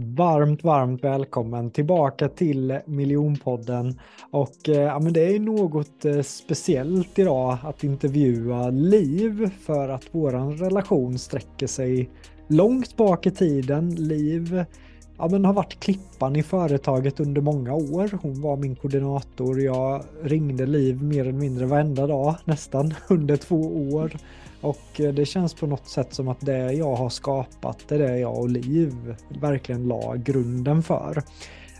Varmt, varmt välkommen tillbaka till Miljonpodden. Och eh, ja, men det är något eh, speciellt idag att intervjua Liv för att våran relation sträcker sig långt bak i tiden. Liv ja, men har varit klippan i företaget under många år. Hon var min koordinator. Jag ringde Liv mer eller mindre varenda dag nästan under två år. Och eh, det känns på något sätt som att det jag har skapat, det är det jag och Liv verkligen la grunden för.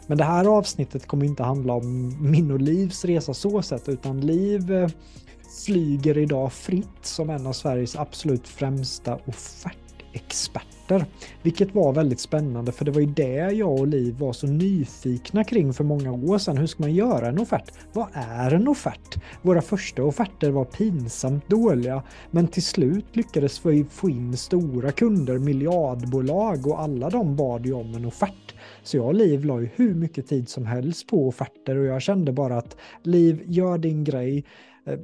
Men det här avsnittet kommer inte handla om min och Livs resa så sett, utan Liv eh, flyger idag fritt som en av Sveriges absolut främsta offertexperter offerter. Vilket var väldigt spännande för det var ju det jag och Liv var så nyfikna kring för många år sedan. Hur ska man göra en offert? Vad är en offert? Våra första offerter var pinsamt dåliga men till slut lyckades vi få in stora kunder, miljardbolag och alla de bad ju om en offert. Så jag och Liv la ju hur mycket tid som helst på offerter och jag kände bara att Liv, gör din grej. Eh,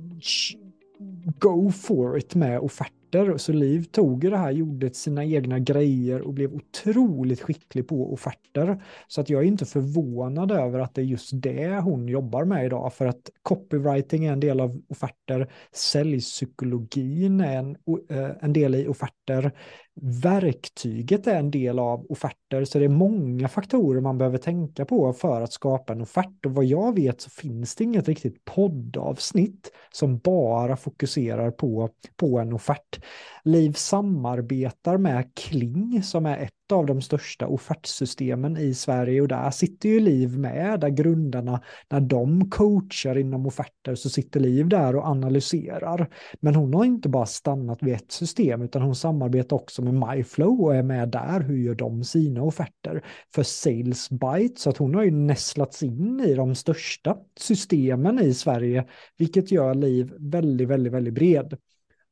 go for it med offerter experter. Så Liv tog det här, gjorde sina egna grejer och blev otroligt skicklig på offerter. Så att jag är inte förvånad över att det är just det hon jobbar med idag. För att copywriting är en del av offerter, säljpsykologin är en, eh, en del i offerter, verktyget är en del av offerter, så det är många faktorer man behöver tänka på för att skapa en offert. Och vad jag vet så finns det inget riktigt poddavsnitt som bara fokuserar på, på en offert. Liv samarbetar med Kling som är ett av de största offertsystemen i Sverige och där sitter ju Liv med, där grundarna, när de coachar inom offerter så sitter Liv där och analyserar. Men hon har inte bara stannat vid ett system utan hon samarbetar också med MyFlow och är med där, hur gör de sina offerter för SalesBite så att hon har ju nästlats in i de största systemen i Sverige vilket gör Liv väldigt, väldigt, väldigt bred.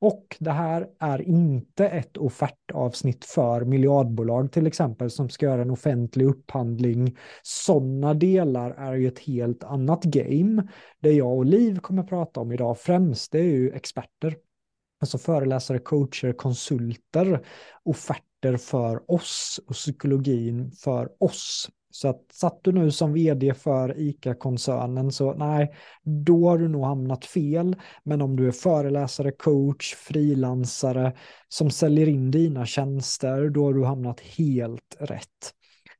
Och det här är inte ett offertavsnitt för miljardbolag till exempel som ska göra en offentlig upphandling. Sådana delar är ju ett helt annat game. Det jag och Liv kommer prata om idag främst det är ju experter. Alltså föreläsare, coacher, konsulter, offerter för oss och psykologin för oss så att satt du nu som vd för ICA-koncernen så nej, då har du nog hamnat fel. Men om du är föreläsare, coach, frilansare som säljer in dina tjänster, då har du hamnat helt rätt.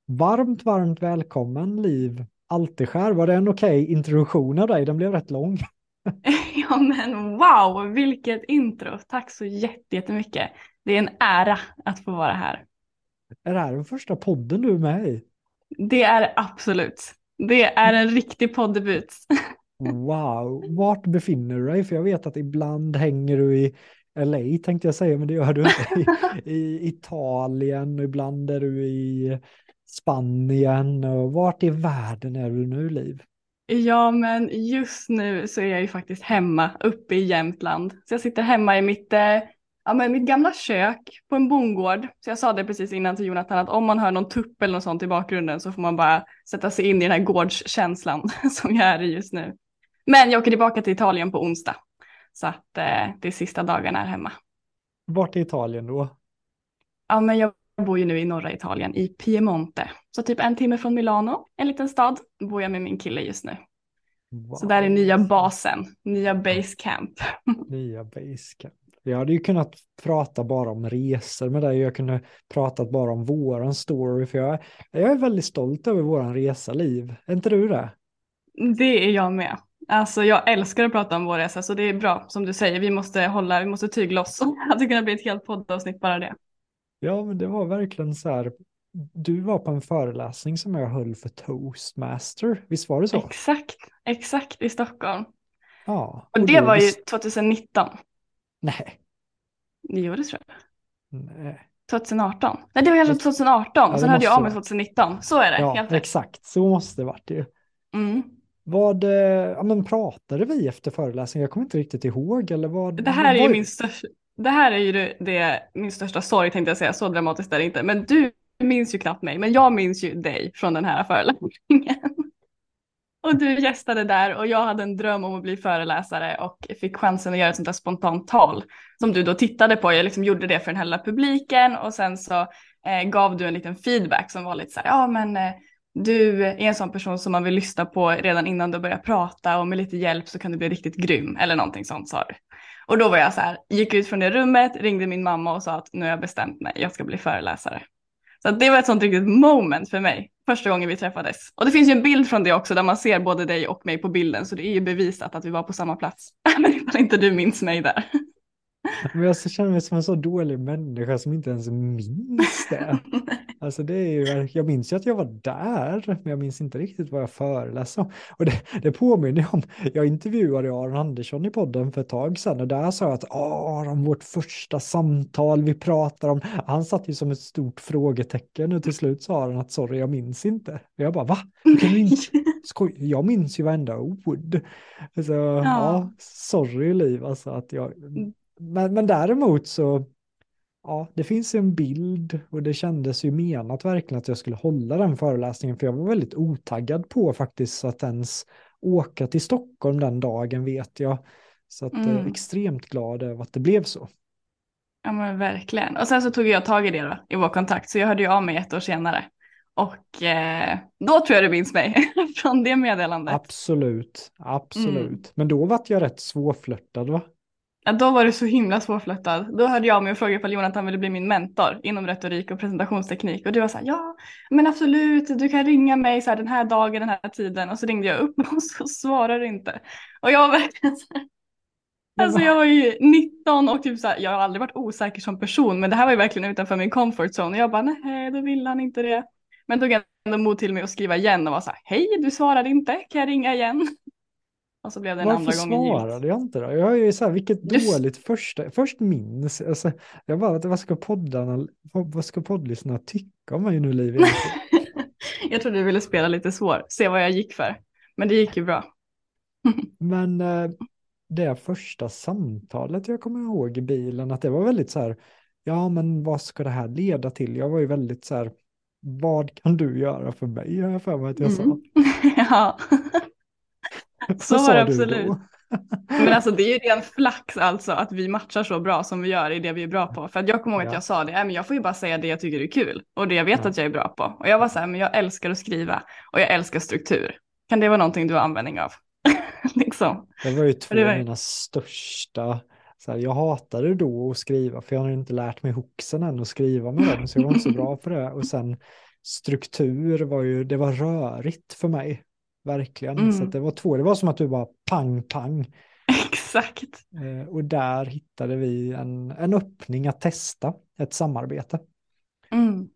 Varmt, varmt välkommen Liv Alteskär. Var det en okej okay introduktion av dig? Den blev rätt lång. Ja men wow, vilket intro. Tack så jättemycket. Det är en ära att få vara här. Är det här den första podden du är med i? Det är absolut. Det är en riktig poddebut. Wow, vart befinner du dig? För jag vet att ibland hänger du i LA tänkte jag säga, men det gör du inte. I, i Italien och ibland är du i Spanien. Och vart i världen är du nu, Liv? Ja, men just nu så är jag ju faktiskt hemma uppe i Jämtland. Så jag sitter hemma i mitt eh, ja, men mitt gamla kök på en bondgård. Så jag sa det precis innan till Jonathan att om man hör någon tupp eller något sånt i bakgrunden så får man bara sätta sig in i den här gårdskänslan som jag är i just nu. Men jag åker tillbaka till Italien på onsdag. Så att eh, det är sista dagarna här hemma. Vart i Italien då? Ja, men jag bor ju nu i norra Italien, i Piemonte. Så typ en timme från Milano, en liten stad, bor jag med min kille just nu. Wow. Så där är nya basen, nya base camp. Nya basecamp. Jag hade ju kunnat prata bara om resor med dig. Jag kunde pratat bara om våran story. För jag, jag är väldigt stolt över våran resa, Liv. Är inte du det? Det är jag med. Alltså jag älskar att prata om vår resa så det är bra som du säger. Vi måste hålla, vi måste tygla oss. Att det kunna bli ett helt poddavsnitt bara det. Ja, men det var verkligen så här. Du var på en föreläsning som jag höll för Toastmaster. Visst var det så? Exakt, exakt i Stockholm. Ja. Och det då var ju vis- 2019. Nej. Jo, det tror jag. Nej. 2018. Nej, det var kanske 2018 och det sen hörde jag av mig vara. 2019. Så är det. Ja, helt exakt. Så måste det varit ju. Mm. Vad, eh, ja men pratade vi efter föreläsningen? Jag kommer inte riktigt ihåg eller vad? Det här är ju min största, det här är ju det, det, min största sorg tänkte jag säga, så dramatiskt är det inte. Men du minns ju knappt mig, men jag minns ju dig från den här föreläsningen. Och du gästade där och jag hade en dröm om att bli föreläsare och fick chansen att göra ett sånt där spontant tal som du då tittade på. Jag liksom gjorde det för den här lilla publiken och sen så eh, gav du en liten feedback som var lite så här, ja men eh, du är en sån person som man vill lyssna på redan innan du börjar prata och med lite hjälp så kan du bli riktigt grym eller någonting sånt sa du. Och då var jag så här, gick ut från det rummet, ringde min mamma och sa att nu har jag bestämt mig, jag ska bli föreläsare. Så det var ett sånt riktigt moment för mig, första gången vi träffades. Och det finns ju en bild från det också där man ser både dig och mig på bilden, så det är ju bevisat att vi var på samma plats. Men ifall inte du minns mig där. Men jag känner mig som en så dålig människa som inte ens minns det. Alltså det är ju, jag minns ju att jag var där, men jag minns inte riktigt vad jag föreläste om. Och det, det påminner jag om, jag intervjuade Aron Andersson i podden för ett tag sedan och där sa jag att Aron, vårt första samtal vi pratar om, han satt ju som ett stort frågetecken och till slut sa han att sorry, jag minns inte. Och jag bara, va? Du inte? Skoj, jag minns ju varenda ord. Så ja, sorry Liv, alltså att jag... Men, men däremot så, ja, det finns en bild och det kändes ju menat verkligen att jag skulle hålla den föreläsningen för jag var väldigt otaggad på faktiskt att ens åka till Stockholm den dagen vet jag. Så att Mm. eh, extremt glad över att det blev så. Ja men verkligen. Och sen så tog jag tag i det då, i vår kontakt, så jag hörde ju av mig ett år senare. Och eh, då tror jag du minns mig från det meddelandet. Absolut, absolut. Mm. Men då var jag rätt svårflörtad va? Ja, då var du så himla svårflörtad. Då hörde jag mig och frågade ifall Jonathan ville bli min mentor inom retorik och presentationsteknik. Och du var så här, ja, men absolut, du kan ringa mig så här, den här dagen, den här tiden. Och så ringde jag upp och så svarade du inte. Och jag var verkligen så här, alltså jag var ju 19 och typ så här, jag har aldrig varit osäker som person, men det här var ju verkligen utanför min comfort zone. Och jag bara, nej, då vill han inte det. Men tog ändå mod till mig att skriva igen och var så här, hej, du svarade inte, kan jag ringa igen? Och så blev det en Varför andra gången svarade jag inte då? Jag är ju så här, vilket Just- dåligt första, först minns, alltså, jag bara, vad ska poddarna, vad, ska poddlyssnarna tycka om mig nu Liv? jag trodde du ville spela lite svår, se vad jag gick för. Men det gick ju bra. Men eh, det första samtalet jag kommer ihåg i bilen, att det var väldigt så här, ja men vad ska det här leda till? Jag var ju väldigt så här, vad kan du göra för mig? Har jag för mig att jag sa. Mm. ja, så var sa det absolut. då. men alltså det är ju ren flax alltså att vi matchar så bra som vi gör i det vi är bra på. För att jag kommer ihåg att Ja. jag sa det, "Nej, men jag får ju bara säga det jag tycker är kul och det jag vet Ja. att jag är bra på. Och jag var så här, men jag älskar att skriva och jag älskar struktur. Kan det vara någonting du har användning av? liksom. Det var ju två var- av mina största, så här, jag hatade då att skriva för jag hade inte lärt mig hoxen än att skriva med den så jag var inte så bra på det. Och sen struktur var ju, det var rörigt för mig, verkligen. Så Mm. att det var två, det var som att du bara pang pang. Exakt. Eh, och där hittade vi en, en öppning att testa ett samarbete. Mm.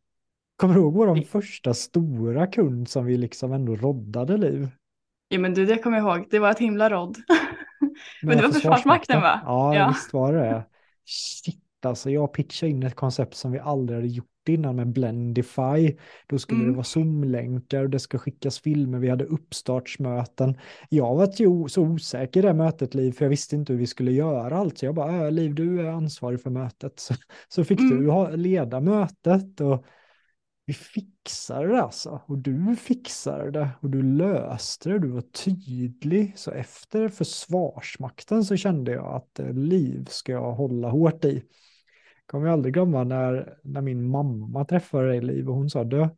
Kommer du ihåg vår första stora kund som vi liksom ändå roddade liv? Ja men du, det kommer jag ihåg. Det var ett himla rodd. Men det var Försvarsmakten, va? Ja, Ja. visst var det det. Shit, alltså jag pitchade in ett koncept som vi aldrig hade gjort innan med Blendify. Då skulle Mm. det vara Zoom-länkar och det ska skickas filmer, vi hade uppstartsmöten. Jag var ju så osäker i det mötet, Liv, för jag visste inte hur vi skulle göra allt. Så jag bara, "Äh, Liv, du är ansvarig för mötet. Så, så fick Mm. du ha, leda mötet och vi fixar det alltså. Och du fixade det och du löste det. Du var tydlig. Så efter Försvarsmakten så kände jag att eh, liv ska jag hålla hårt i. Kommer jag aldrig glömma när, när min mamma träffade dig Liv och hon sa du,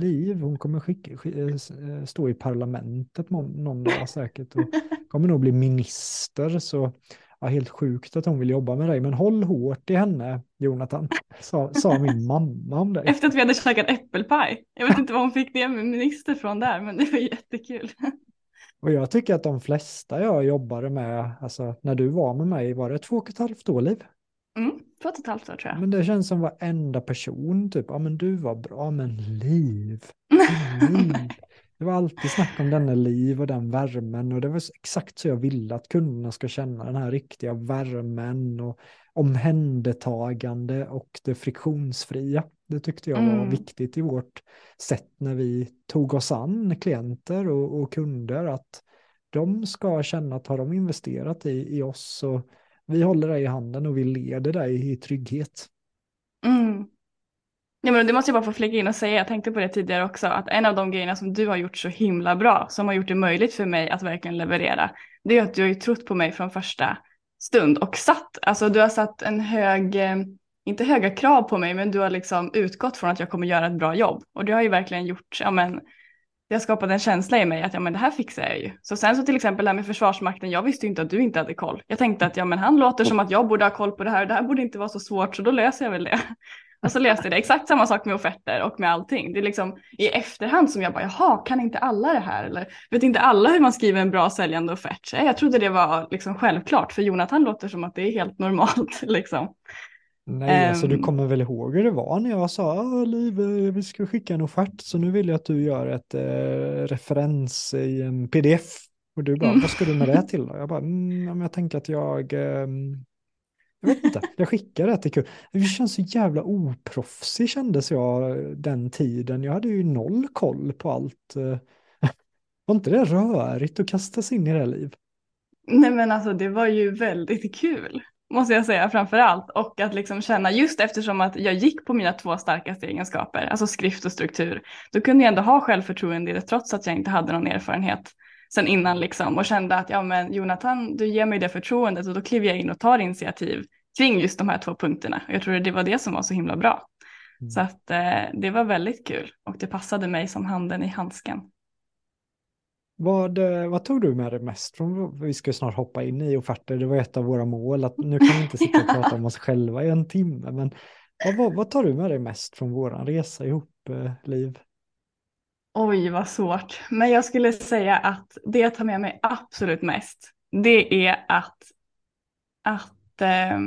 Liv, hon kommer skicka, eh, stå i parlamentet någon, dag säkert och kommer nog bli minister så ja, helt sjukt att hon vill jobba med dig, men håll hårt i henne, Jonathan, sa, sa min mamma om dig. Efter att vi hade käkat äppelpaj. Jag vet inte var hon fick det med minister från där, men det var jättekul. Och jag tycker att de flesta jag jobbade med, alltså när du var med mig, var det två och ett halvt år, Liv? Mm, två och ett halvt år tror jag. Men det känns som varenda person, typ, ja men du var bra, men Liv, liv. Det var alltid snack om denna liv och den värmen och det var exakt så jag ville att kunderna ska känna den här riktiga värmen och omhändertagande och det friktionsfria. Det tyckte jag var mm. viktigt i vårt sätt när vi tog oss an klienter och, och, kunder att de ska känna att har de investerat i, i oss så vi håller dig i handen och vi leder dig i trygghet. Mm. Ja, men det måste jag bara få flika in och säga, jag tänkte på det tidigare också, att en av de grejerna som du har gjort så himla bra, som har gjort det möjligt för mig att verkligen leverera, det är att du har ju trott på mig från första stund och satt, alltså du har satt en hög, eh, inte höga krav på mig, men du har liksom utgått från att jag kommer göra ett bra jobb. Och det har ju verkligen gjort, ja men, det skapade en känsla i mig att ja men det här fixar jag ju. Så sen så till exempel det här med Försvarsmakten, jag visste ju inte att du inte hade koll. Jag tänkte att ja men han låter som att jag borde ha koll på det här och det här borde inte vara så svårt så då löser jag väl det. Och så löste jag det, exakt samma sak med offerter och med allting. Det är liksom i efterhand som jag bara, jaha, kan inte alla det här? Eller vet inte alla hur man skriver en bra säljande offert? Jag trodde det var liksom självklart, för Jonathan låter som att det är helt normalt. Liksom. Nej, um, alltså du ehm. kommer väl ihåg hur det var när jag sa, Liv, eh, vi ska skicka en offert, så nu vill jag att du gör ett eh, referens i en pdf. Och du bara, mm. vad ska du med det till då? Jag bara, mm, jag tänker att jag eh, jag vet inte, jag skickade det till kul. Det känns så jävla oproffsig kändes jag den tiden. Jag hade ju noll koll på allt. Eh. Var inte det rörigt att kasta sig in i det liv? Nej men alltså det var ju väldigt kul måste jag säga framför allt. Och att liksom känna, just eftersom att jag gick på mina två starkaste egenskaper, alltså skrift och struktur, då kunde jag ändå ha självförtroende i det trots att jag inte hade någon erfarenhet sen innan liksom och kände att ja men Jonathan, du ger mig det förtroendet och då kliver jag in och tar initiativ kring just de här två punkterna. Jag tror det var det som var så himla bra. Mm. Så att eh, det var väldigt kul och det passade mig som handen i handsken. Vad, eh, vad tog du med dig mest från, vi ska snart hoppa in i offerter, det var ett av våra mål, att nu kan vi inte sitta och prata om oss själva i en timme, men vad, vad tar du med dig mest från vår resa ihop, eh, Liv? Oj, vad svårt. Men jag skulle säga att det jag tar med mig absolut mest, det är att, att eh,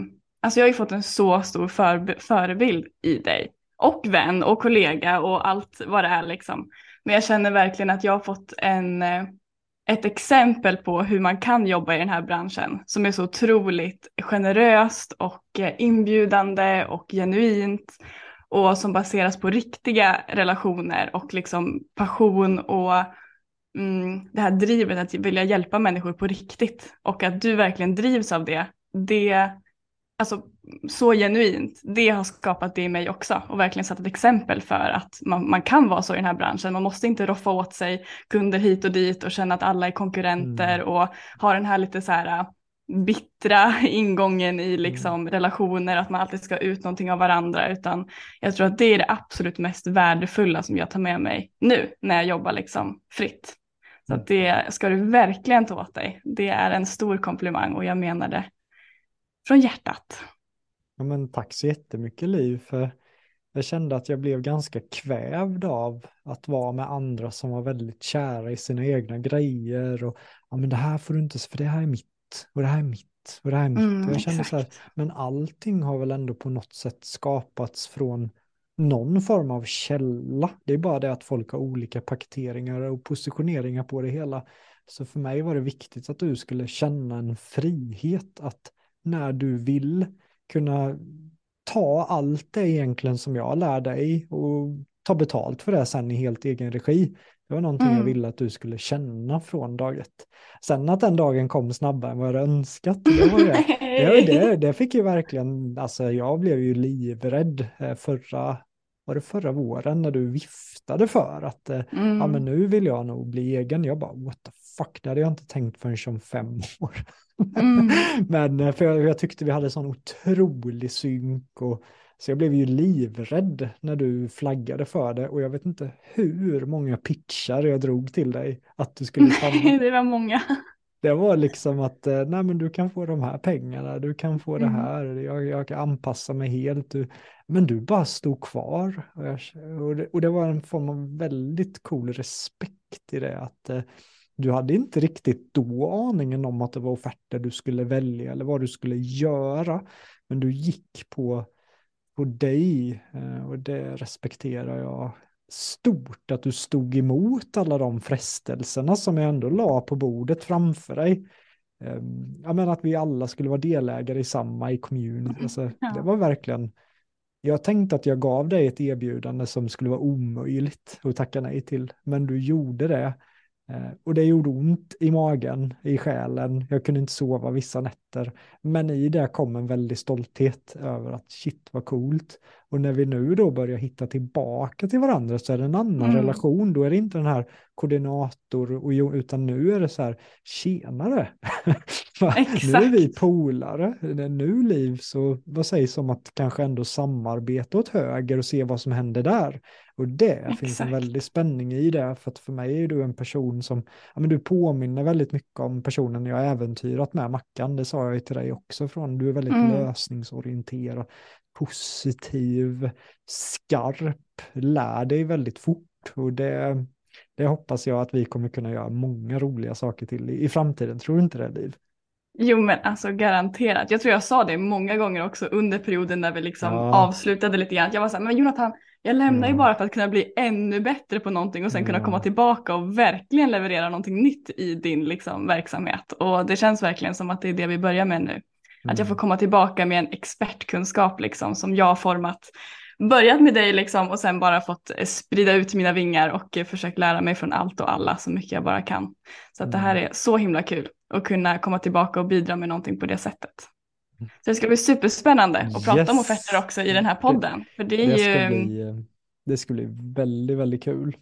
alltså jag har ju fått en så stor för, förebild i dig. Och vän och kollega och allt vad det är liksom. Men jag känner verkligen att jag har fått en, eh, ett exempel på hur man kan jobba i den här branschen som är så otroligt generöst och eh, inbjudande och genuint och som baseras på riktiga relationer och liksom passion och mm, det här drivet att vilja hjälpa människor på riktigt och att du verkligen drivs av det. Det alltså så genuint, det har skapat det i mig också och verkligen satt ett exempel för att man, man kan vara så i den här branschen. Man måste inte roffa åt sig kunder hit och dit och känna att alla är konkurrenter mm. och ha den här lite så här bittra ingången i mm. liksom mm. relationer, att man alltid ska ut någonting av varandra, utan jag tror att det är det absolut mest värdefulla som jag tar med mig nu när jag jobbar liksom fritt. Så att mm. det ska du verkligen ta åt dig. Det är en stor komplimang och jag menar det från hjärtat. Ja, men tack så jättemycket Liv, för jag kände att jag blev ganska kvävd av att vara med andra som var väldigt kära i sina egna grejer och ja men det här får du inte, för det här är mitt och det här är mitt och det här är mitt. Mm, jag kände exakt. så här, men allting har väl ändå på något sätt skapats från någon form av källa. Det är bara det att folk har olika paketeringar och positioneringar på det hela. Så för mig var det viktigt att du skulle känna en frihet att när du vill kunna ta allt det egentligen som jag lär dig och ta betalt för det sen i helt egen regi. Det var någonting mm. jag ville att du skulle känna från dag ett. Sen att den dagen kom snabbare än vad jag hade önskat, det, var det. det, det, det fick ju verkligen, alltså jag blev ju livrädd eh, förra var det förra våren när du viftade för att mm. ja, men mm. nu vill jag nog bli egen. Jag bara what the fuck, det hade jag inte tänkt förrän om fem år. Mm. men för jag, jag, tyckte vi hade sån otrolig synk och så jag blev ju livrädd när du flaggade för det och jag vet inte hur många pitchar jag drog till dig att du skulle stanna. det var många. Det var liksom att, eh, nej men du kan få de här pengarna, du kan få mm. det här, jag, jag kan anpassa mig helt. Du, men du bara stod kvar. Och, jag, och, det, och, det, var en form av väldigt cool respekt i det, att eh, du hade inte riktigt då aningen om att det var offerter du skulle välja eller vad du skulle göra. Men du gick på, på dig eh, och det respekterar jag stort att du stod emot alla de frestelserna som jag ändå la på bordet framför dig. Ehm, jag menar att vi alla skulle vara delägare i samma i kommun. Alltså, ja. Det var verkligen, jag tänkte att jag gav dig ett erbjudande som skulle vara omöjligt att tacka nej till, men du gjorde det. Eh, och det gjorde ont i magen, i själen. Jag kunde inte sova vissa nätter. Men i det kom en väldig stolthet över att shit vad coolt. Och när vi nu då börjar hitta tillbaka till varandra så är det en annan mm. relation. Då är det inte den här koordinator, och, utan nu är det så här, tjenare. nu är vi polare. Nu Liv, så vad sägs om att kanske ändå samarbeta åt höger och se vad som händer där. Och det Exakt. finns en väldig spänning i det, för att för mig är du en person som, ja men du påminner väldigt mycket om personen jag äventyrat med Mackan, det sa jag ju till dig också från, du är väldigt mm. lösningsorienterad, positiv, skarp, lär dig väldigt fort och det, det hoppas jag att vi kommer kunna göra många roliga saker till i, i framtiden, tror du inte det Liv? Jo men alltså garanterat. Jag tror jag sa det många gånger också under perioden när vi liksom ja. avslutade lite grann. Jag var så här, men Jonathan, jag lämnar mm. ju bara för att kunna bli ännu bättre på någonting och sen mm. kunna komma tillbaka och verkligen leverera någonting nytt i din liksom, verksamhet. Och det känns verkligen som att det är det vi börjar med nu. Mm. Att jag får mm. komma tillbaka med en expertkunskap liksom, som jag har format. Börjat med dig liksom, och sen bara fått eh, sprida ut mina vingar och eh, försökt lära mig från allt och alla så mycket jag bara kan. Så att det här mm. är så himla kul att kunna komma tillbaka och bidra med någonting på det sättet. Så det ska bli superspännande att prata yes. om offerter också i den här podden. För det, är det ju... Ska bli, det ska bli väldigt, väldigt kul.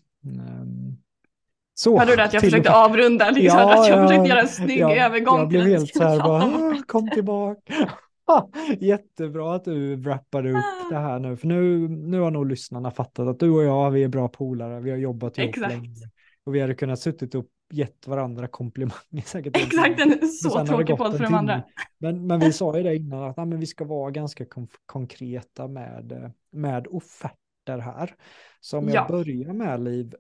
Så, Hörde du att jag försökte avrunda? Liksom, ja, att jag ja, försökte göra en snygg ja, övergång. Jag blev helt så här, bara, kom tillbaka. Jättebra att du wrappade upp ah. det här nu, för nu, nu har nog lyssnarna fattat att du och jag, vi är bra polare, vi har jobbat ihop länge. Och vi hade kunnat suttit och gett varandra komplimanger säkert. Exakt, en så tråkig podd för de andra. Men, men vi sa ju det innan att nej, men vi ska vara ganska konkreta med, med offerter här. Så om jag ja. börjar med Liv,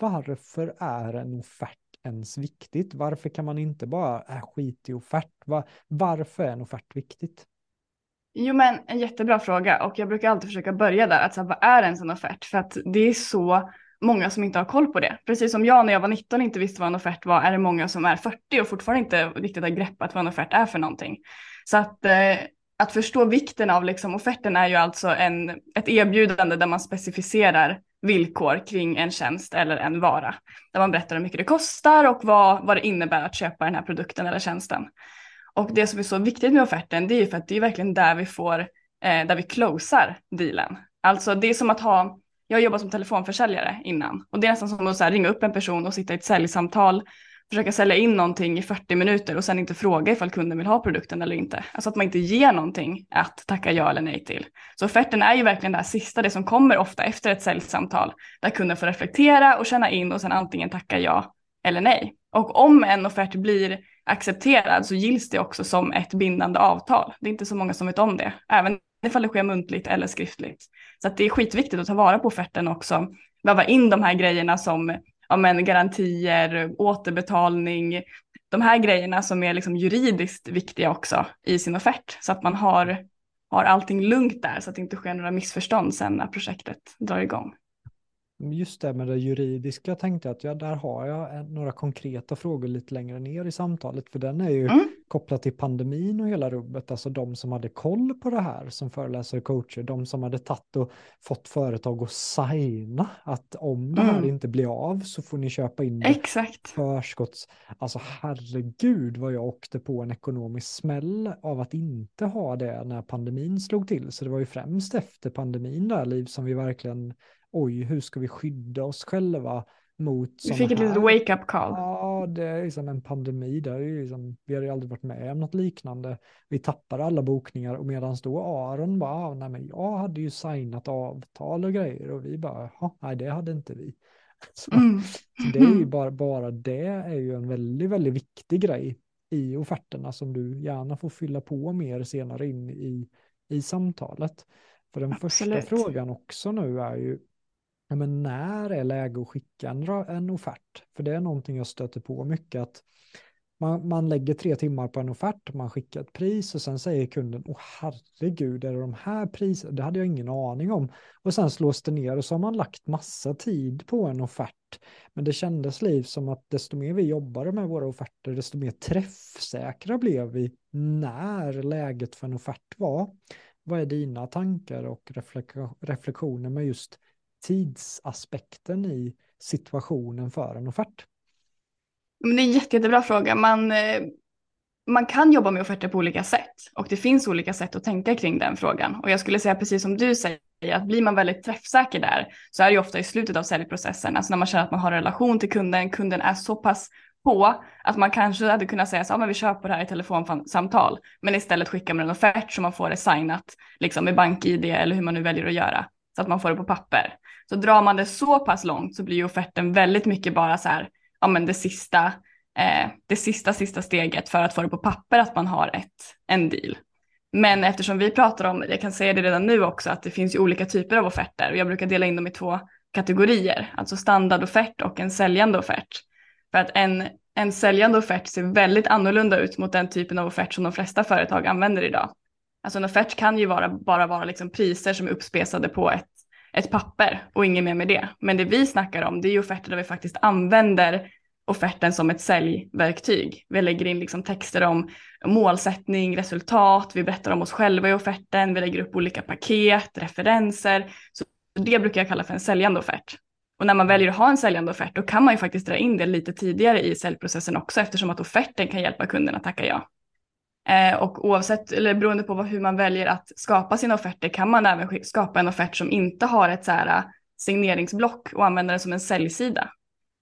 varför är en offert ens viktigt? Varför kan man inte bara äh, skit i offert? Var, varför är en offert viktigt? Jo men en jättebra fråga och jag brukar alltid försöka börja där, att så vad är ens en offert? För att det är så många som inte har koll på det. Precis som jag när jag var 19 inte visste vad en offert var är det många som är 40 och fortfarande inte riktigt har greppat vad en offert är för någonting. Så att, eh, att förstå vikten av liksom, offerten är ju alltså en, ett erbjudande där man specificerar villkor kring en tjänst eller en vara. Där man berättar hur mycket det kostar och vad, vad det innebär att köpa den här produkten eller tjänsten. Och det som är så viktigt med offerten det är ju för att det är verkligen där vi får, eh, där vi closar dealen. Alltså det är som att ha jag har jobbat som telefonförsäljare innan och det är nästan som att här, ringa upp en person och sitta i ett säljsamtal, försöka sälja in någonting i 40 minuter och sen inte fråga ifall kunden vill ha produkten eller inte. Alltså att man inte ger någonting att tacka ja eller nej till. Så offerten är ju verkligen det här sista, det som kommer ofta efter ett säljsamtal, där kunden får reflektera och känna in och sen antingen tacka ja eller nej. Och om en offert blir accepterad så gills det också som ett bindande avtal. Det är inte så många som vet om det, även ifall det sker muntligt eller skriftligt. Så att det är skitviktigt att ta vara på offerten också, väva in de här grejerna som ja, men, garantier, återbetalning, de här grejerna som är liksom juridiskt viktiga också i sin offert så att man har, har allting lugnt där så att det inte sker några missförstånd sen när projektet drar igång just det med det juridiska tänkte jag att ja, där har jag några konkreta frågor lite längre ner i samtalet, för den är ju mm. kopplat till pandemin och hela rubbet, alltså de som hade koll på det här som föreläsare och coacher, de som hade tagit och fått företag att signa att om det här mm. inte blir av så får ni köpa in Exakt. förskotts. Alltså herregud vad jag åkte på en ekonomisk smäll av att inte ha det när pandemin slog till, så det var ju främst efter pandemin där, Liv, som vi verkligen oj, hur ska vi skydda oss själva mot Vi fick ett litet wake-up call. Ja, det är liksom en pandemi där. Är liksom, vi har ju aldrig varit med om något liknande. Vi tappade alla bokningar och medan då Aron bara, ah, nej men jag hade ju signat avtal och grejer och vi bara, nej det hade inte vi. Så, mm. så det är ju bara, bara det är ju en väldigt, väldigt viktig grej i offerterna som du gärna får fylla på mer senare in i, i samtalet. För den Absolut. första frågan också nu är ju, ja, men när är läge att skicka en, en offert? För det är någonting jag stöter på mycket att man, man lägger tre timmar på en offert, man skickar ett pris och sen säger kunden, åh herregud, är det de här priserna? Det hade jag ingen aning om. Och sen slås det ner och så har man lagt massa tid på en offert. Men det kändes liv som att desto mer vi jobbade med våra offerter, desto mer träffsäkra blev vi när läget för en offert var. Vad är dina tankar och reflektioner med just tidsaspekten i situationen för en offert? Men det är en jätte, jättebra fråga. Man, eh, man kan jobba med offerter på olika sätt och det finns olika sätt att tänka kring den frågan. Och jag skulle säga precis som du säger, att blir man väldigt träffsäker där så är det ju ofta i slutet av säljprocessen, alltså när man känner att man har en relation till kunden, kunden är så pass på att man kanske hade kunnat säga så ja, men vi köper det här i telefonsamtal, men istället skickar man en offert så man får det signat liksom med bank-id eller hur man nu väljer att göra så att man får det på papper. Så drar man det så pass långt så blir ju offerten väldigt mycket bara så här, ja men det sista, eh, det sista, sista steget för att få det på papper att man har ett, en deal. Men eftersom vi pratar om, jag kan säga det redan nu också, att det finns ju olika typer av offerter och jag brukar dela in dem i två kategorier, alltså standardoffert och en säljande offert. För att en, en säljande offert ser väldigt annorlunda ut mot den typen av offert som de flesta företag använder idag. Alltså en offert kan ju vara, bara vara liksom priser som är uppspesade på ett ett papper och inget mer med det. Men det vi snackar om det är ju offerter där vi faktiskt använder offerten som ett säljverktyg. Vi lägger in liksom texter om målsättning, resultat, vi berättar om oss själva i offerten, vi lägger upp olika paket, referenser. Så det brukar jag kalla för en säljande offert. Och när man väljer att ha en säljande offert då kan man ju faktiskt dra in det lite tidigare i säljprocessen också eftersom att offerten kan hjälpa kunden att tacka ja. Eh, och oavsett, eller beroende på hur man väljer att skapa sina offerter kan man även skapa en offert som inte har ett så här eh, signeringsblock och använda den som en säljsida.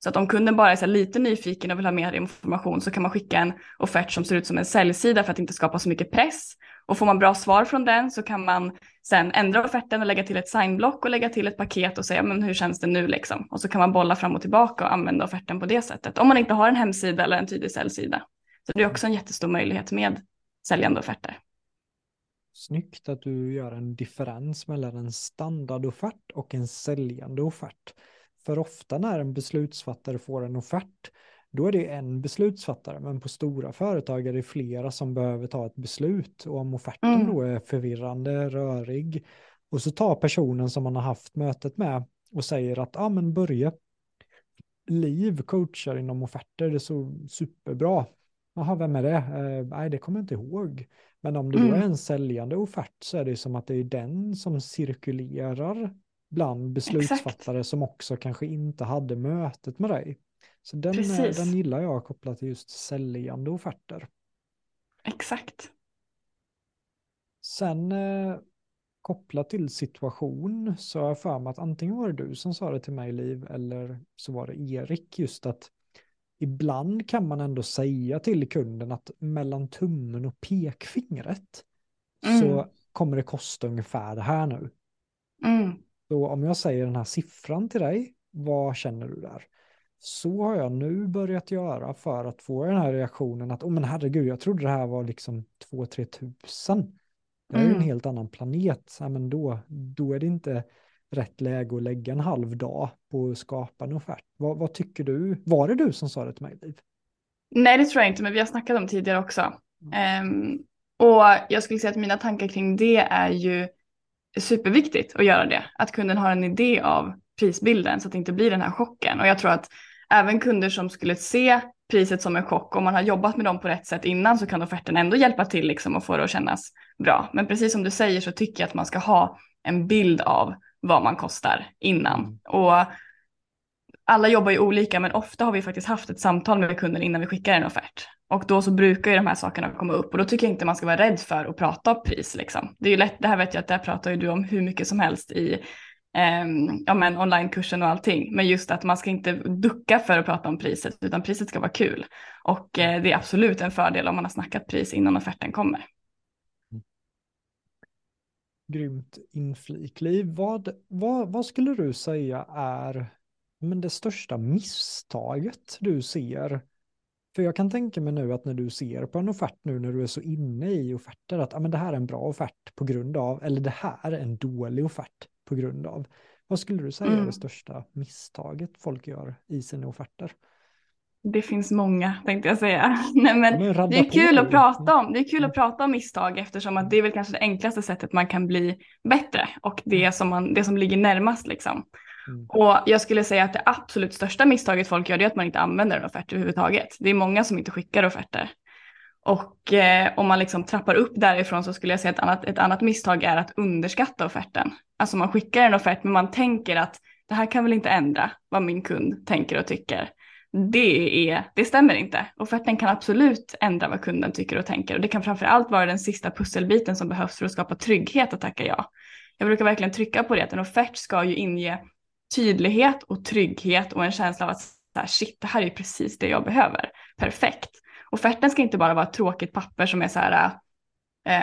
Så att om kunden bara är så lite nyfiken och vill ha mer information så kan man skicka en offert som ser ut som en säljsida för att inte skapa så mycket press. Och får man bra svar från den så kan man sen ändra offerten och lägga till ett signblock och lägga till ett paket och säga men hur känns det nu liksom. Och så kan man bolla fram och tillbaka och använda offerten på det sättet. Om man inte har en hemsida eller en tydlig säljsida. Så det är också en jättestor möjlighet med säljande offerter. Snyggt att du gör en differens mellan en standardoffert och en säljande offert. För ofta när en beslutsfattare får en offert, då är det en beslutsfattare, men på stora företag är det flera som behöver ta ett beslut. Och om offerten mm. då är förvirrande, rörig, och så tar personen som man har haft mötet med och säger att, ja men börja Liv coachar inom offerter, det är så superbra. Jaha, vem är det? Eh, nej, det kommer jag inte ihåg. Men om det då är mm. en säljande offert så är det som att det är den som cirkulerar bland beslutsfattare Exakt. som också kanske inte hade mötet med dig. Så den, eh, den gillar jag kopplat till just säljande offerter. Exakt. Sen eh, kopplat till situation så har jag för mig att antingen var det du som sa det till mig Liv eller så var det Erik just att ibland kan man ändå säga till kunden att mellan tummen och pekfingret mm. så kommer det kosta ungefär det här nu. Mm. Så om jag säger den här siffran till dig, vad känner du där? Så har jag nu börjat göra för att få den här reaktionen att, oh men herregud, jag trodde det här var liksom 2-3 tusen. Det är mm. en helt annan planet. Ja, men då, då är det inte rätt läge att lägga en halv dag på att skapa en offert. Vad, vad tycker du? Var det du som sa det till mig, Liv? Nej, det tror jag inte, men vi har snackat om tidigare också. Mm. Um, och jag skulle säga att mina tankar kring det är ju superviktigt att göra det. Att kunden har en idé av prisbilden så att det inte blir den här chocken. Och jag tror att även kunder som skulle se priset som en chock, om man har jobbat med dem på rätt sätt innan så kan offerten ändå hjälpa till liksom och få det att kännas bra. Men precis som du säger så tycker jag att man ska ha en bild av vad man kostar innan. Mm. Och alla jobbar ju olika men ofta har vi faktiskt haft ett samtal med kunden innan vi skickar en offert. Och då så brukar ju de här sakerna komma upp och då tycker jag inte man ska vara rädd för att prata pris liksom. Det är ju lätt, det här vet jag att där pratar ju du om hur mycket som helst i eh, ja, men onlinekursen och allting. Men just att man ska inte ducka för att prata om priset utan priset ska vara kul. Och eh, det är absolut en fördel om man har snackat pris innan offerten kommer. Grymt inflik. Liv, vad, vad, vad skulle du säga är men det största misstaget du ser? För jag kan tänka mig nu att när du ser på en offert nu när du är så inne i offerter att ah, men det här är en bra offert på grund av, eller det här är en dålig offert på grund av. Vad skulle du säga mm. är det största misstaget folk gör i sina offerter? Det finns många tänkte jag säga. Nej, men det är kul att prata om. Det är kul att prata om misstag eftersom att det är väl kanske det enklaste sättet man kan bli bättre och det mm. som, man, det som ligger närmast liksom. Mm. Och jag skulle säga att det absolut största misstaget folk gör är att man inte använder en offert överhuvudtaget. Det är många som inte skickar offerter. Och eh, om man liksom trappar upp därifrån så skulle jag säga att ett annat, ett annat misstag är att underskatta offerten. Alltså man skickar en offert men man tänker att det här kan väl inte ändra vad min kund tänker och tycker. Det, är, det stämmer inte. Offerten kan absolut ändra vad kunden tycker och tänker och det kan framför allt vara den sista pusselbiten som behövs för att skapa trygghet att tacka ja. Jag brukar verkligen trycka på det att en offert ska ju inge tydlighet och trygghet och en känsla av att så här, shit, det här är precis det jag behöver. Perfekt. Offerten ska inte bara vara ett tråkigt papper som är så här,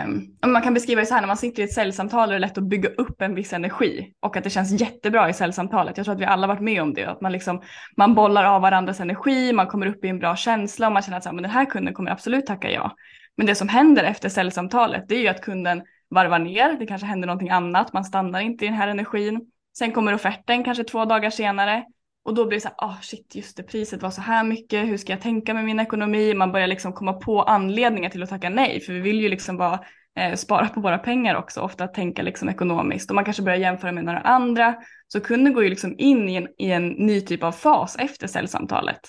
um, man kan beskriva det så här, när man sitter i ett säljsamtal är det lätt att bygga upp en viss energi och att det känns jättebra i säljsamtalet. Jag tror att vi alla varit med om det, att man, liksom, man bollar av varandras energi, man kommer upp i en bra känsla och man känner att så här, men den här kunden kommer absolut tacka ja. Men det som händer efter säljsamtalet, det är ju att kunden varvar ner, det kanske händer någonting annat, man stannar inte i den här energin Sen kommer offerten kanske två dagar senare och då blir det så här, ah oh shit, just det, priset var så här mycket, hur ska jag tänka med min ekonomi? Man börjar liksom komma på anledningar till att tacka nej, för vi vill ju liksom bara eh, spara på våra pengar också, ofta tänka liksom ekonomiskt och man kanske börjar jämföra med några andra. Så kunden går ju liksom in i en, i en ny typ av fas efter säljsamtalet.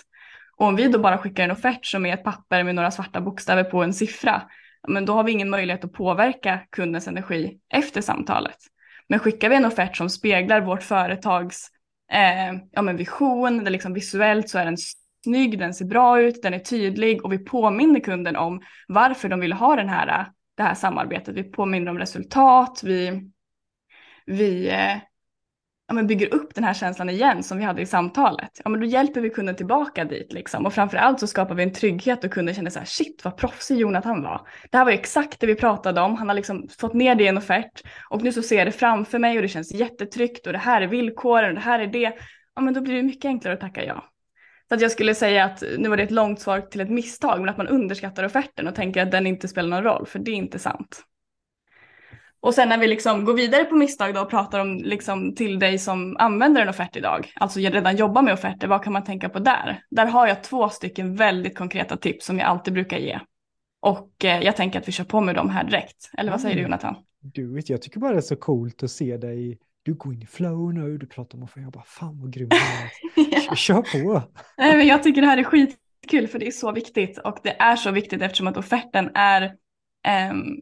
Och om vi då bara skickar en offert som är ett papper med några svarta bokstäver på en siffra, men då har vi ingen möjlighet att påverka kundens energi efter samtalet. Men skickar vi en offert som speglar vårt företags eh, ja, men vision, där liksom visuellt så är den snygg, den ser bra ut, den är tydlig och vi påminner kunden om varför de vill ha den här, det här samarbetet. Vi påminner om resultat, vi, vi eh, ja, men bygger upp den här känslan igen som vi hade i samtalet, ja, men då hjälper vi kunden tillbaka dit. Liksom. Och framförallt så skapar vi en trygghet och kunden känner så här, shit vad proffsig Jonathan var. Det här var exakt det vi pratade om, han har liksom fått ner det i en offert och nu så ser jag det framför mig och det känns jättetryggt och det här är villkoren och det här är det. Ja, men då blir det mycket enklare att tacka ja. Så att jag skulle säga att nu var det ett långt svar till ett misstag, men att man underskattar offerten och tänker att den inte spelar någon roll, för det är inte sant. Och sen när vi liksom går vidare på misstag då och pratar om liksom till dig som använder en offert idag, alltså redan jobbar med offerter, vad kan man tänka på där? Där har jag två stycken väldigt konkreta tips som jag alltid brukar ge. Och eh, jag tänker att vi kör på med dem här direkt. Eller vad säger mm. du Jonathan? Du vet, jag tycker bara det är så coolt att se dig. Du går in i flow nu, du pratar om offerter. Jag bara, fan vad grym ja. Kör på! Nej, men jag tycker det här är skitkul för det är så viktigt. Och det är så viktigt eftersom att offerten är um,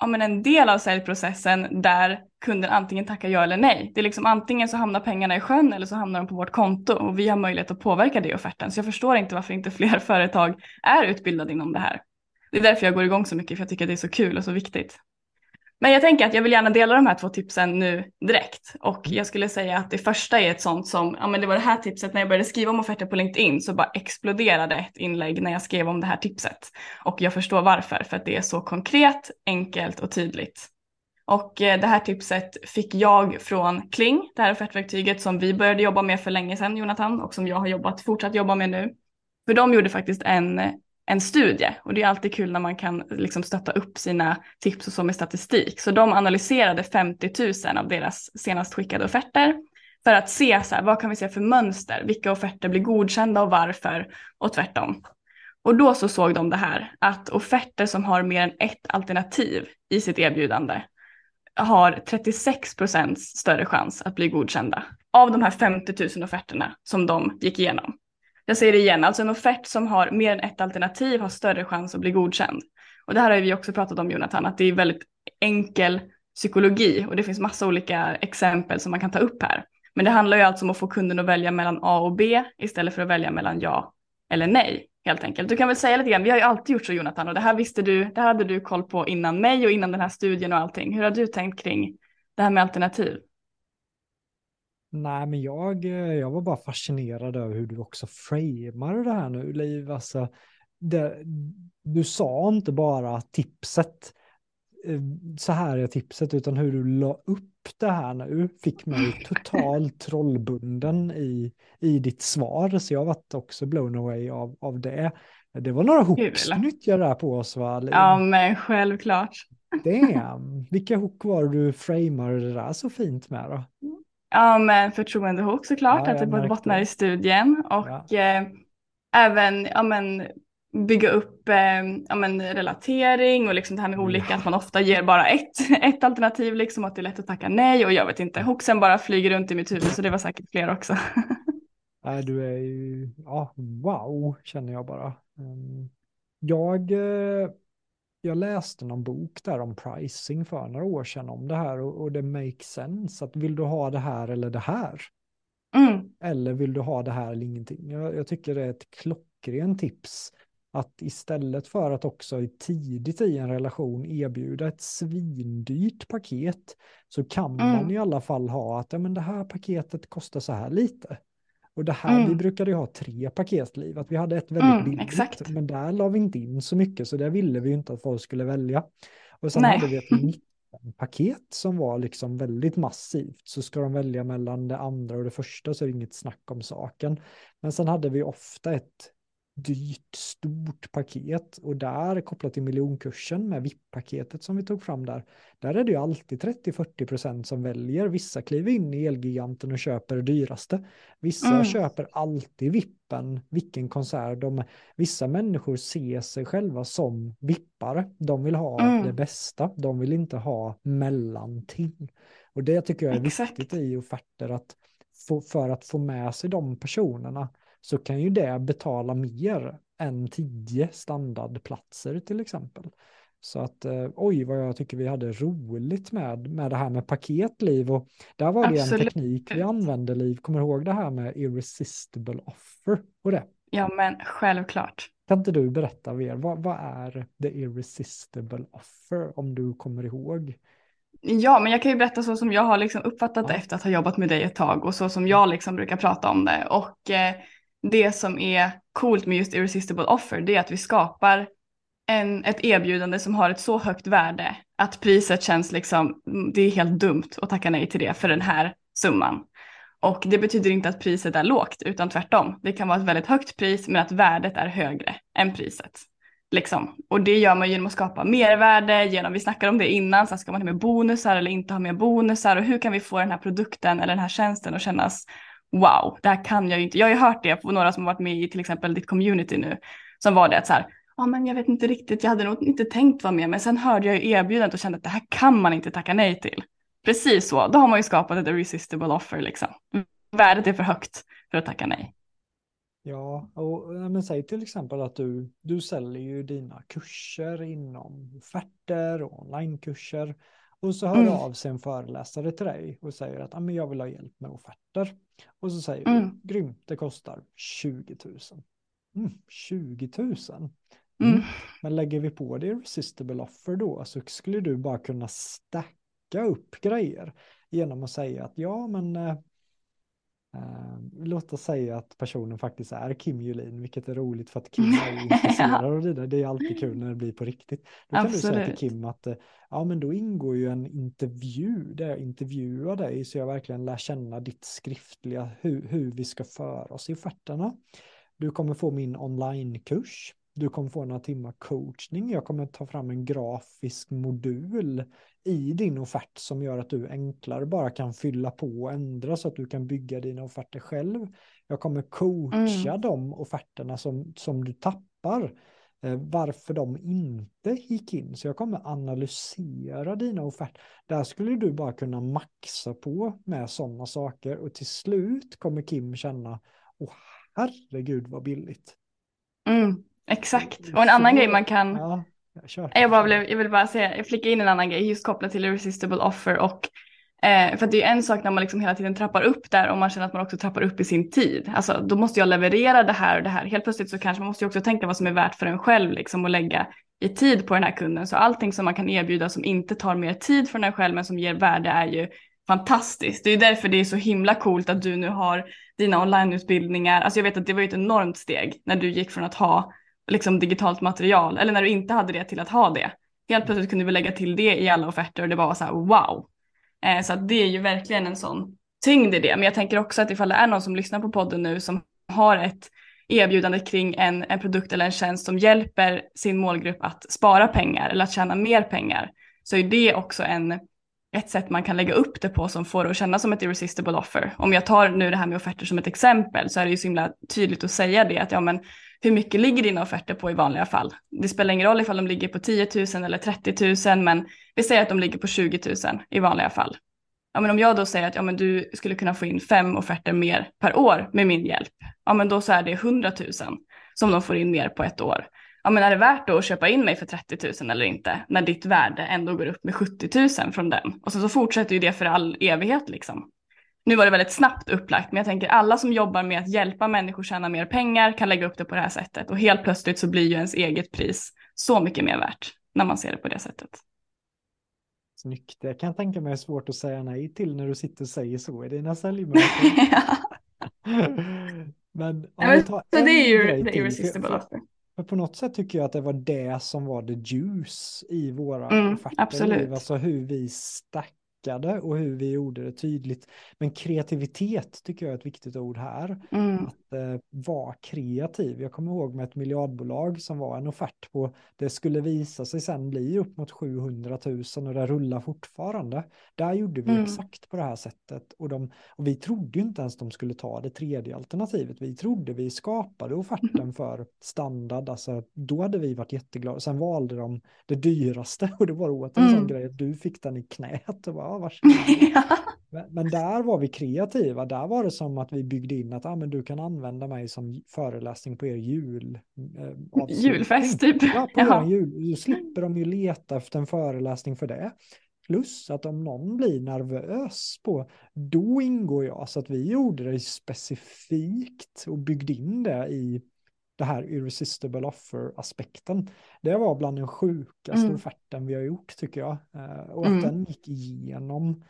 ja, men en del av säljprocessen där kunden antingen tackar ja eller nej. Det är liksom antingen så hamnar pengarna i sjön eller så hamnar de på vårt konto och vi har möjlighet att påverka det i offerten. Så jag förstår inte varför inte fler företag är utbildade inom det här. Det är därför jag går igång så mycket, för jag tycker det är så kul och så viktigt. Men jag tänker att jag vill gärna dela de här två tipsen nu direkt. Och jag skulle säga att det första är ett sånt som, ja men det var det här tipset när jag började skriva om offerter på LinkedIn så bara exploderade ett inlägg när jag skrev om det här tipset. Och jag förstår varför, för att det är så konkret, enkelt och tydligt. Och eh, det här tipset fick jag från Kling, det här offertverktyget som vi började jobba med för länge sedan Jonathan och som jag har jobbat, fortsatt jobba med nu. För de gjorde faktiskt en en studie och det är alltid kul när man kan liksom stötta upp sina tips och så med statistik. Så de analyserade 50 000 av deras senast skickade offerter för att se så här, vad kan vi se för mönster, vilka offerter blir godkända och varför och tvärtom. Och då så såg de det här att offerter som har mer än ett alternativ i sitt erbjudande har 36 procents större chans att bli godkända av de här 50 000 offerterna som de gick igenom. Jag säger det igen, alltså en offert som har mer än ett alternativ har större chans att bli godkänd. Och det här har vi också pratat om Jonathan, att det är väldigt enkel psykologi och det finns massa olika exempel som man kan ta upp här. Men det handlar ju alltså om att få kunden att välja mellan A och B istället för att välja mellan ja eller nej helt enkelt. Du kan väl säga lite grann, vi har ju alltid gjort så Jonathan och det här visste du, det här hade du koll på innan mig och innan den här studien och allting. Hur har du tänkt kring det här med alternativ? Nej, men jag, jag var bara fascinerad över hur du också framar det här nu, Liv. Alltså, det, du sa inte bara tipset, eh, så här är tipset, utan hur du la upp det här nu fick mig totalt trollbunden i, i ditt svar. Så jag varit också blown away av, av det. Det var några hooks du nyttjade där på oss va? Ja men självklart. Damn, vilka hook var du framade det där så fint med då? Ja men förtroendehook såklart, ja, att det både bottnar i studien och eh, även ja, men, bygga upp eh, ja, men, relatering och liksom det här med olika, att man ofta ger bara ett, ett alternativ, liksom att det är lätt att tacka nej och jag vet inte, hooksen bara flyger runt i mitt huvud så det var säkert fler också. Nej, du är ju, ja, wow, känner jag bara. Ehm, jag, eh, jag läste någon bok där om pricing för några år sedan om det här och, och det makes sense att vill du ha det här eller det här? Mm. Eller vill du ha det här eller ingenting? Jag, jag tycker det är ett klockrent tips att istället för att också tidigt i en relation erbjuda ett svindyrt paket så kan mm. man i alla fall ha att ja, men det här paketet kostar så här lite. Och det här, mm. vi brukade ju ha tre paketliv, att vi hade ett väldigt mm, billigt, exakt. men där la vi inte in så mycket, så det ville vi inte att folk skulle välja. Och sen Nej. hade vi ett paket som var liksom väldigt massivt, så ska de välja mellan det andra och det första så är det inget snack om saken. Men sen hade vi ofta ett dyrt, stort paket och där kopplat till miljonkursen med VIP-paketet som vi tog fram där, där är det ju alltid 30-40 procent som väljer. Vissa kliver in i Elgiganten och köper det dyraste. Vissa mm. köper alltid vippen, vilken konsert de Vissa människor ser sig själva som vippare. De vill ha mm. det bästa, de vill inte ha mellanting. Och det tycker jag är Exakt. viktigt i offerter att få, för att få med sig de personerna så kan ju det betala mer än tio standardplatser till exempel. Så att eh, oj vad jag tycker vi hade roligt med, med det här med paketliv och där var det Absolut. en teknik vi använde Liv. Kommer du ihåg det här med irresistible offer och det? Ja men självklart. Kan inte du berätta mer, vad, vad är the irresistible offer om du kommer ihåg? Ja, men jag kan ju berätta så som jag har liksom uppfattat det efter att ha jobbat med dig ett tag och så som jag liksom brukar prata om det. Och eh, det som är coolt med just Irresistible Offer det är att vi skapar en, ett erbjudande som har ett så högt värde att priset känns liksom, mm, det är helt dumt att tacka nej till det för den här summan. Och det betyder inte att priset är lågt utan tvärtom. Det kan vara ett väldigt högt pris men att värdet är högre än priset. Liksom. Och det gör man genom att skapa mervärde, genom, vi snackade om det innan, så ska man ha med bonusar eller inte ha med bonusar och hur kan vi få den här produkten eller den här tjänsten att kännas wow, det här kan jag ju inte. Jag har ju hört det på några som har varit med i till exempel ditt community nu, som var det att så här, ja men jag vet inte riktigt, jag hade nog inte tänkt vara med, men sen hörde jag ju erbjudandet och kände att det här kan man inte tacka nej till. Precis så, då har man ju skapat ett irresistible offer liksom. Värdet är för högt för att tacka nej. Ja, och men säg till exempel att du, du säljer ju dina kurser inom offerter och onlinekurser. Och så hör mm. av sig en föreläsare till dig och säger att ah, men jag vill ha hjälp med offerter. Och så säger mm. du, grymt, det kostar 20 000. Mm, 20 000. Mm. mm. Men lägger vi på det irresistible offer då så skulle du bara kunna stacka upp grejer genom att säga att ja men eh, låt oss säga att personen faktiskt är Kim Julin, vilket är roligt för att Kim är intresserad av det. Det är alltid kul när det blir på riktigt. Då kan Absolut. du säga till Kim att uh, ja, men då ingår ju en intervju där jag intervjuar dig så jag verkligen lär känna ditt skriftliga, hur, hur vi ska föra oss i offerterna. Du kommer få min onlinekurs. Du kommer få några timmar coachning. Jag kommer ta fram en grafisk modul i din offert som gör att du enklare bara kan fylla på och ändra så att du kan bygga dina offerter själv. Jag kommer coacha mm. de offerterna som, som du tappar eh, varför de inte gick in. Så jag kommer analysera dina offerter. Där skulle du bara kunna maxa på med sådana saker och till slut kommer Kim känna, åh herregud vad billigt. Mm, exakt, och en annan grej man kan Ja, jag, jag, bara blev, jag vill bara säga, jag flickar in en annan grej just kopplat till irresistible offer och Eh, för det är en sak när man liksom hela tiden trappar upp där och man känner att man också trappar upp i sin tid. Alltså då måste jag leverera det här och det här. Helt plötsligt så kanske man måste också tänka vad som är värt för en själv liksom och lägga i tid på den här kunden. Så allting som man kan erbjuda som inte tar mer tid för en själv men som ger värde är ju fantastiskt. Det är därför det är så himla coolt att du nu har dina onlineutbildningar. Alltså jag vet att det var ett enormt steg när du gick från att ha liksom digitalt material eller när du inte hade det till att ha det. Helt plötsligt kunde vi lägga till det i alla offerter och det var så här wow. Eh, så att det är ju verkligen en sån tyngd i det. Men jag tänker också att ifall det är någon som lyssnar på podden nu som har ett erbjudande kring en, en produkt eller en tjänst som hjälper sin målgrupp att spara pengar eller att tjäna mer pengar så är det också en, ett sätt man kan lägga upp det på som får det att kännas som ett irresistible offer. Om jag tar nu det här med offerter som ett exempel så är det ju så himla tydligt att säga det att ja men hur mycket ligger dina offerter på i vanliga fall? Det spelar ingen roll ifall de ligger på 10 000 eller 30 000 men vi säger att de ligger på 20 000 i vanliga fall. Ja, men om jag då säger att ja, men du skulle kunna få in fem offerter mer per år med min hjälp, ja, men då så är det 100 000 som de får in mer på ett år. Ja, men är det värt då att köpa in mig för 30 000 eller inte när ditt värde ändå går upp med 70 000 från den? Och sen så fortsätter ju det för all evighet liksom. Nu var det väldigt snabbt upplagt, men jag tänker alla som jobbar med att hjälpa människor tjäna mer pengar kan lägga upp det på det här sättet och helt plötsligt så blir ju ens eget pris så mycket mer värt när man ser det på det sättet. Snyggt, det kan jag tänka mig är svårt att säga nej till när du sitter och säger så i dina säljmöten. men om vi tar så det är ju det irresistible offer. För på något sätt tycker jag att det var det som var det juice i våra mm, offerter. Absolut. Alltså hur vi stack snackade och hur vi gjorde det tydligt. Men kreativitet tycker jag är ett viktigt ord här. Mm. Att eh, vara kreativ. Jag kommer ihåg med ett miljardbolag som var en offert på, det skulle visa sig sen bli upp mot 700 000 och det rullar fortfarande. Där gjorde vi mm. exakt på det här sättet och, de, och vi trodde inte ens de skulle ta det tredje alternativet. Vi trodde vi skapade offerten för standard, alltså då hade vi varit jätteglada. Sen valde de det dyraste och det var åt en mm. sån grej att du fick den i knät och bara, varsågod. ja. men, men där var vi kreativa. Där var det som att vi byggde in att ah, men du kan använda mig som föreläsning på er jul. Eh, Julfest typ. Ja, på ja. jul. Då slipper de ju leta efter en föreläsning för det. Plus att om någon blir nervös på, då ingår jag. Så att vi gjorde det specifikt och byggde in det i det här irresistible offer-aspekten. Det var bland den sjukaste mm. offerten vi har gjort tycker jag. Eh, och att mm. den gick igenom,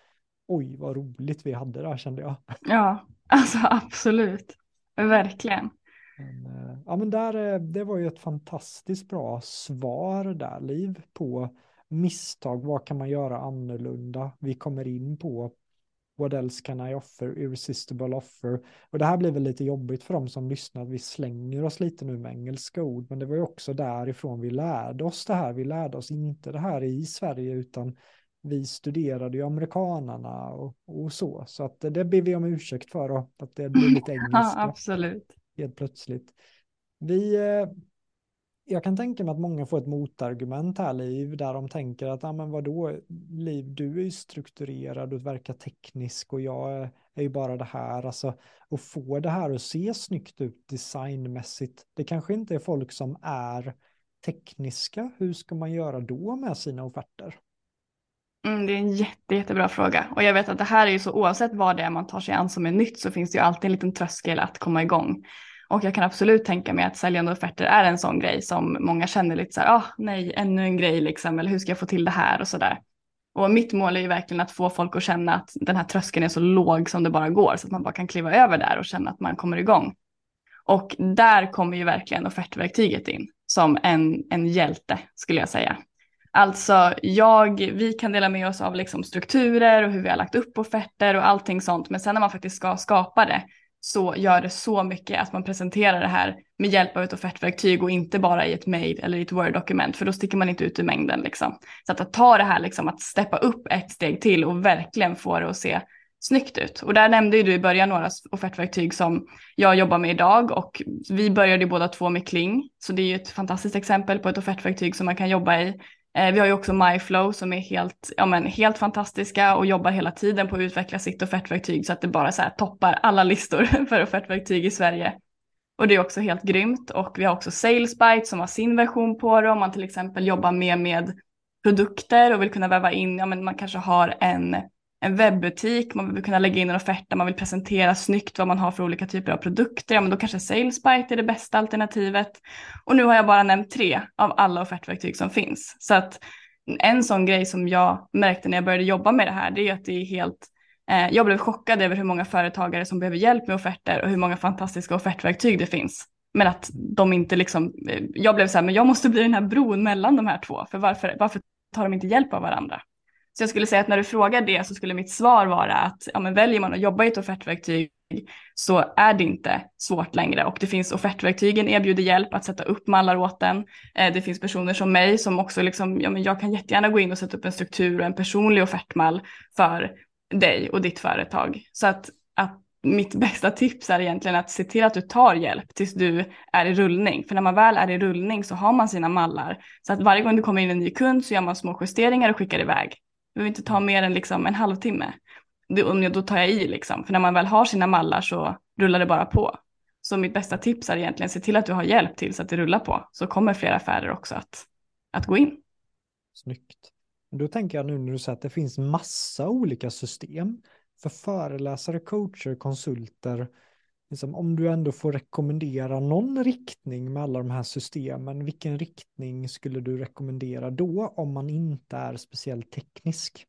oj vad roligt vi hade där kände jag. Ja, alltså absolut, verkligen. Men, eh, ja men där, eh, det var ju ett fantastiskt bra svar där, Liv, på misstag, vad kan man göra annorlunda? Vi kommer in på What else can I offer? Irresistible offer. Och det här blir väl lite jobbigt för dem som lyssnar, vi slänger oss lite nu med engelska ord, men det var ju också därifrån vi lärde oss det här. Vi lärde oss inte det här i Sverige, utan vi studerade ju amerikanarna och, och så. Så att det ber vi om ursäkt för, och att det blir lite engelska. Ja, absolut. Helt plötsligt. Vi, eh, jag kan tänka mig att många får ett motargument här, Liv, där de tänker att, ja men vadå, Liv, du är ju strukturerad och verkar teknisk och jag är ju bara det här, alltså, och få det här att se snyggt ut designmässigt. Det kanske inte är folk som är tekniska. Hur ska man göra då med sina offerter? Mm, det är en jätte, jättebra fråga och jag vet att det här är ju så oavsett vad det är man tar sig an som är nytt så finns det ju alltid en liten tröskel att komma igång. Och jag kan absolut tänka mig att säljande offerter är en sån grej som många känner lite så här, ah, nej, ännu en grej liksom, eller hur ska jag få till det här och så där. Och mitt mål är ju verkligen att få folk att känna att den här tröskeln är så låg som det bara går, så att man bara kan kliva över där och känna att man kommer igång. Och där kommer ju verkligen offertverktyget in som en, en hjälte skulle jag säga. Alltså jag, vi kan dela med oss av liksom strukturer och hur vi har lagt upp offerter och allting sånt. Men sen när man faktiskt ska skapa det så gör det så mycket att man presenterar det här med hjälp av ett offertverktyg och inte bara i ett mail eller i ett Word-dokument för då sticker man inte ut i mängden. Liksom. Så att, att ta det här, liksom, att steppa upp ett steg till och verkligen få det att se snyggt ut. Och där nämnde ju du i början några offertverktyg som jag jobbar med idag och vi började ju båda två med Kling. Så det är ju ett fantastiskt exempel på ett offertverktyg som man kan jobba i. Eh, vi har ju också MyFlow som är helt, ja men, helt fantastiska och jobbar hela tiden på att utveckla sitt offertverktyg så att det bara så här toppar alla listor för offertverktyg i Sverige. Och det är också helt grymt och vi har också SalesBite som har sin version på det om man till exempel jobbar mer med produkter och vill kunna väva in, ja men man kanske har en en webbutik, man vill kunna lägga in en offert där man vill presentera snyggt vad man har för olika typer av produkter, ja men då kanske SalesBite är det bästa alternativet. Och nu har jag bara nämnt tre av alla offertverktyg som finns. Så att en sån grej som jag märkte när jag började jobba med det här, det är att det är helt eh, jag blev chockad över hur många företagare som behöver hjälp med offerter och hur många fantastiska offertverktyg det finns. Men att de inte liksom, eh, jag blev så här, men jag måste bli den här bron mellan de här två, för varför, varför tar de inte hjälp av varandra? Så jag skulle säga att när du frågar det så skulle mitt svar vara att ja, men väljer man att jobba i ett offertverktyg så är det inte svårt längre och det finns offertverktygen erbjuder hjälp att sätta upp mallar åt den. Eh, det finns personer som mig som också liksom, ja men jag kan jättegärna gå in och sätta upp en struktur och en personlig offertmall för dig och ditt företag. Så att, att mitt bästa tips är egentligen att se till att du tar hjälp tills du är i rullning. För när man väl är i rullning så har man sina mallar. Så att varje gång du kommer in en ny kund så gör man små justeringar och skickar iväg. Det behöver inte ta mer än liksom en halvtimme. Det, då tar jag i liksom. För när man väl har sina mallar så rullar det bara på. Så mitt bästa tips är egentligen se till att du har hjälp till så att det rullar på. Så kommer fler affärer också att, att gå in. Snyggt. Då tänker jag nu när du säger att det finns massa olika system för föreläsare, coacher, konsulter liksom, om du ändå får rekommendera någon riktning med alla de här systemen, vilken riktning skulle du rekommendera då om man inte är speciellt teknisk?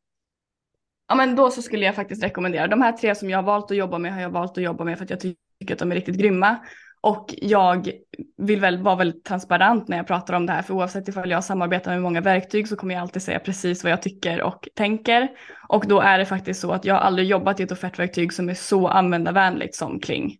Ja, men då så skulle jag faktiskt rekommendera de här tre som jag har valt att jobba med har jag valt att jobba med för att jag tycker att de är riktigt grymma. Och jag vill väl vara väldigt transparent när jag pratar om det här, för oavsett ifall jag samarbetar med många verktyg så kommer jag alltid säga precis vad jag tycker och tänker. Och då är det faktiskt så att jag har aldrig jobbat i ett offertverktyg som är så användarvänligt som Kling.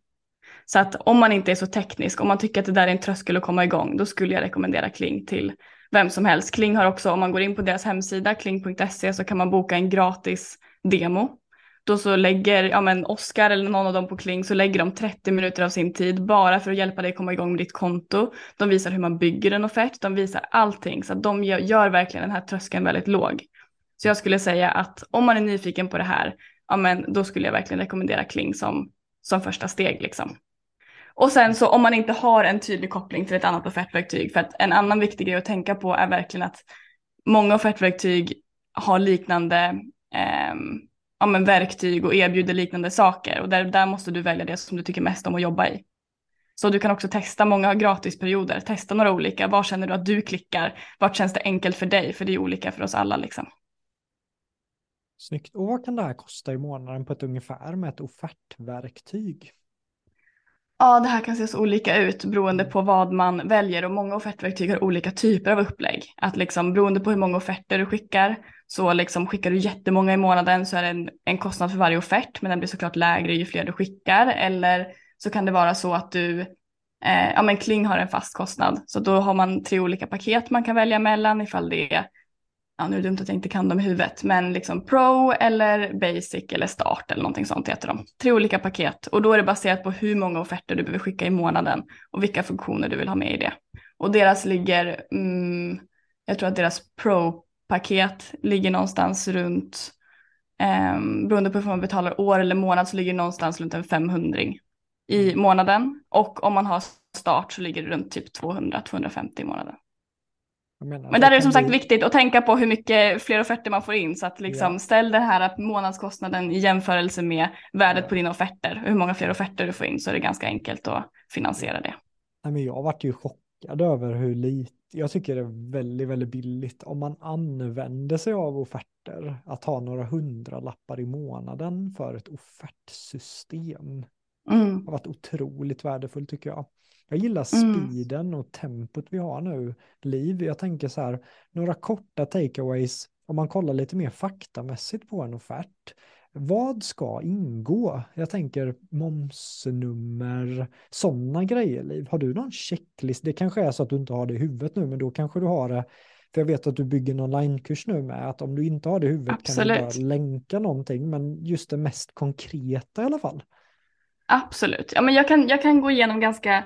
Så att om man inte är så teknisk, om man tycker att det där är en tröskel att komma igång, då skulle jag rekommendera Kling till vem som helst. Kling har också, om man går in på deras hemsida, kling.se, så kan man boka en gratis demo. Då så lägger, ja men Oskar eller någon av dem på Kling så lägger de 30 minuter av sin tid bara för att hjälpa dig komma igång med ditt konto. De visar hur man bygger en offert, de visar allting så att de gör, gör verkligen den här tröskeln väldigt låg. Så jag skulle säga att om man är nyfiken på det här, ja men då skulle jag verkligen rekommendera Kling som, som första steg liksom. Och sen så om man inte har en tydlig koppling till ett annat offertverktyg, för att en annan viktig grej att tänka på är verkligen att många offertverktyg har liknande eh, ja, men verktyg och erbjuder liknande saker och där, där måste du välja det som du tycker mest om att jobba i. Så du kan också testa många gratisperioder, testa några olika. Var känner du att du klickar? Vart känns det enkelt för dig? För det är olika för oss alla liksom. Snyggt. Och vad kan det här kosta i månaden på ett ungefär med ett offertverktyg? Ja, det här kan se så olika ut beroende på vad man väljer och många offertverktyg har olika typer av upplägg. Att liksom beroende på hur många offerter du skickar så liksom skickar du jättemånga i månaden så är det en, en kostnad för varje offert men den blir såklart lägre ju fler du skickar. Eller så kan det vara så att du eh, ja men Kling har en fast kostnad. Så då har man tre olika paket man kan välja mellan ifall det är ja nu är det dumt att jag inte kan dem i huvudet, men liksom Pro eller Basic eller Start eller någonting sånt heter de. Tre olika paket och då är det baserat på hur många offerter du behöver skicka i månaden och vilka funktioner du vill ha med i det. Och deras ligger, mm, jag tror att deras Pro-paket ligger någonstans runt, eh, beroende på hur man betalar år eller månad så ligger det någonstans runt en 500 i månaden och om man har start så ligger det runt typ 200-250 i månaden. Menar, men där är det som sagt bli... viktigt att tänka på hur mycket fler offerter man får in så att liksom ja. ställ den här månadskostnaden i jämförelse med värdet ja. på dina offerter. Hur många fler offerter du får in så är det ganska enkelt att finansiera det. Nej, men jag varit ju chockad över hur lite, jag tycker det är väldigt, väldigt billigt om man använder sig av offerter, att ha några hundralappar i månaden för ett offertsystem. Mm. Har varit otroligt värdefullt tycker jag. Jag gillar mm. speeden mm. och tempot vi har nu, Liv. Jag tänker så här, några korta takeaways, om man kollar lite mer faktamässigt på en offert. Vad ska ingå? Jag tänker momsnummer, sådana grejer, Liv. Har du någon checklist? Det kanske är så att du inte har det i huvudet nu, men då kanske du har det För jag vet att du bygger en onlinekurs nu med att om du inte har det i huvudet Absolut. kan du bara länka någonting, men just det mest konkreta i alla fall. Absolut. Ja, men jag, kan, jag kan gå igenom ganska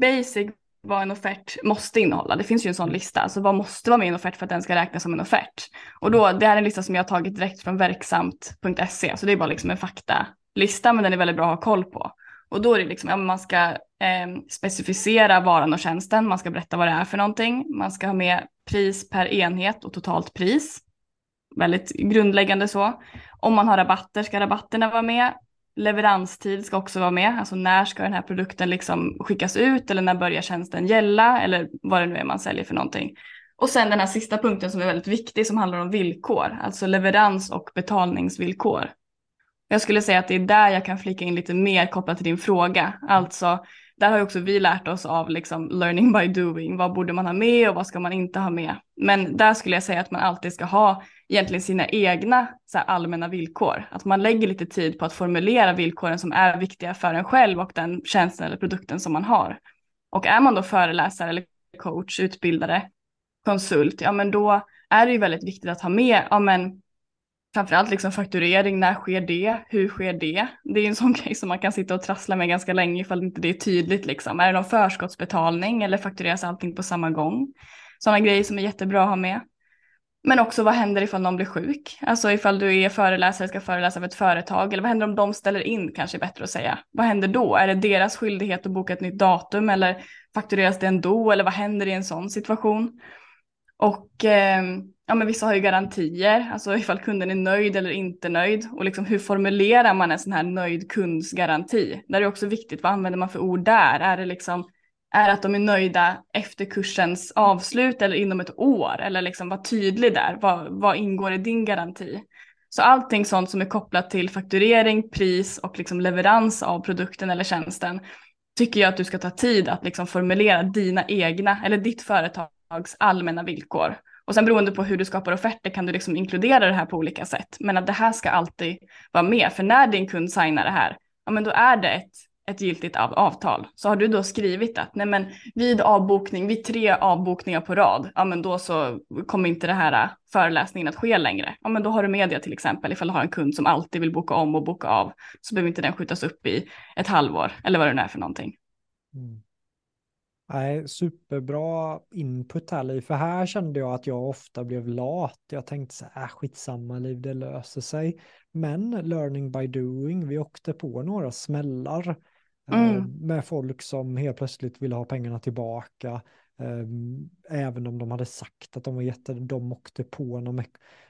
basic vad en offert måste innehålla. Det finns ju en sån lista, alltså vad måste vara med i en offert för att den ska räknas som en offert. Och då, det här är en lista som jag har tagit direkt från verksamt.se, så det är bara liksom en faktalista, men den är väldigt bra att ha koll på. Och då är det liksom, ja, man ska eh, specificera varan och tjänsten, man ska berätta vad det är för någonting, man ska ha med pris per enhet och totalt pris. Väldigt grundläggande så. Om man har rabatter ska rabatterna vara med. Leveranstid ska också vara med, alltså när ska den här produkten liksom skickas ut eller när börjar tjänsten gälla eller vad det nu är man säljer för någonting. Och sen den här sista punkten som är väldigt viktig som handlar om villkor, alltså leverans och betalningsvillkor. Jag skulle säga att det är där jag kan flika in lite mer kopplat till din fråga. Alltså, där har ju också vi lärt oss av liksom learning by doing. Vad borde man ha med och vad ska man inte ha med? Men där skulle jag säga att man alltid ska ha egentligen sina egna så allmänna villkor. Att man lägger lite tid på att formulera villkoren som är viktiga för en själv och den tjänsten eller produkten som man har. Och är man då föreläsare eller coach, utbildare, konsult, ja men då är det ju väldigt viktigt att ha med, ja men framförallt liksom fakturering, när sker det, hur sker det? Det är en sån grej som man kan sitta och trassla med ganska länge ifall inte det är tydligt liksom. Är det någon förskottsbetalning eller faktureras allting på samma gång? Sådana grejer som är jättebra att ha med. Men också vad händer ifall någon blir sjuk? Alltså ifall du är föreläsare, ska föreläsa för ett företag eller vad händer om de ställer in kanske är bättre att säga. Vad händer då? Är det deras skyldighet att boka ett nytt datum eller faktureras det ändå eller vad händer i en sån situation? Och eh, ja, men vissa har ju garantier, alltså ifall kunden är nöjd eller inte nöjd och liksom hur formulerar man en sån här nöjd kundsgaranti? Där är det också viktigt, vad använder man för ord där? Är det liksom är att de är nöjda efter kursens avslut eller inom ett år eller liksom var tydlig där. Vad, vad ingår i din garanti? Så allting sånt som är kopplat till fakturering, pris och liksom leverans av produkten eller tjänsten tycker jag att du ska ta tid att liksom formulera dina egna eller ditt företags allmänna villkor. Och sen beroende på hur du skapar offerter kan du liksom inkludera det här på olika sätt. Men att det här ska alltid vara med. För när din kund signar det här, ja men då är det ett ett giltigt avtal. Så har du då skrivit att nej men vid avbokning, vid tre avbokningar på rad, ja men då så kommer inte det här föreläsningen att ske längre. Ja men då har du media till exempel, ifall du har en kund som alltid vill boka om och boka av, så behöver inte den skjutas upp i ett halvår eller vad det nu är för någonting. Mm. Nej, superbra input här Liv, för här kände jag att jag ofta blev lat. Jag tänkte så här, äh, skitsamma Liv, det löser sig. Men learning by doing, vi åkte på några smällar Eh, mm. Med folk som helt plötsligt ville ha pengarna tillbaka. Ehm, även om de hade sagt att de var jätte, de åkte på någon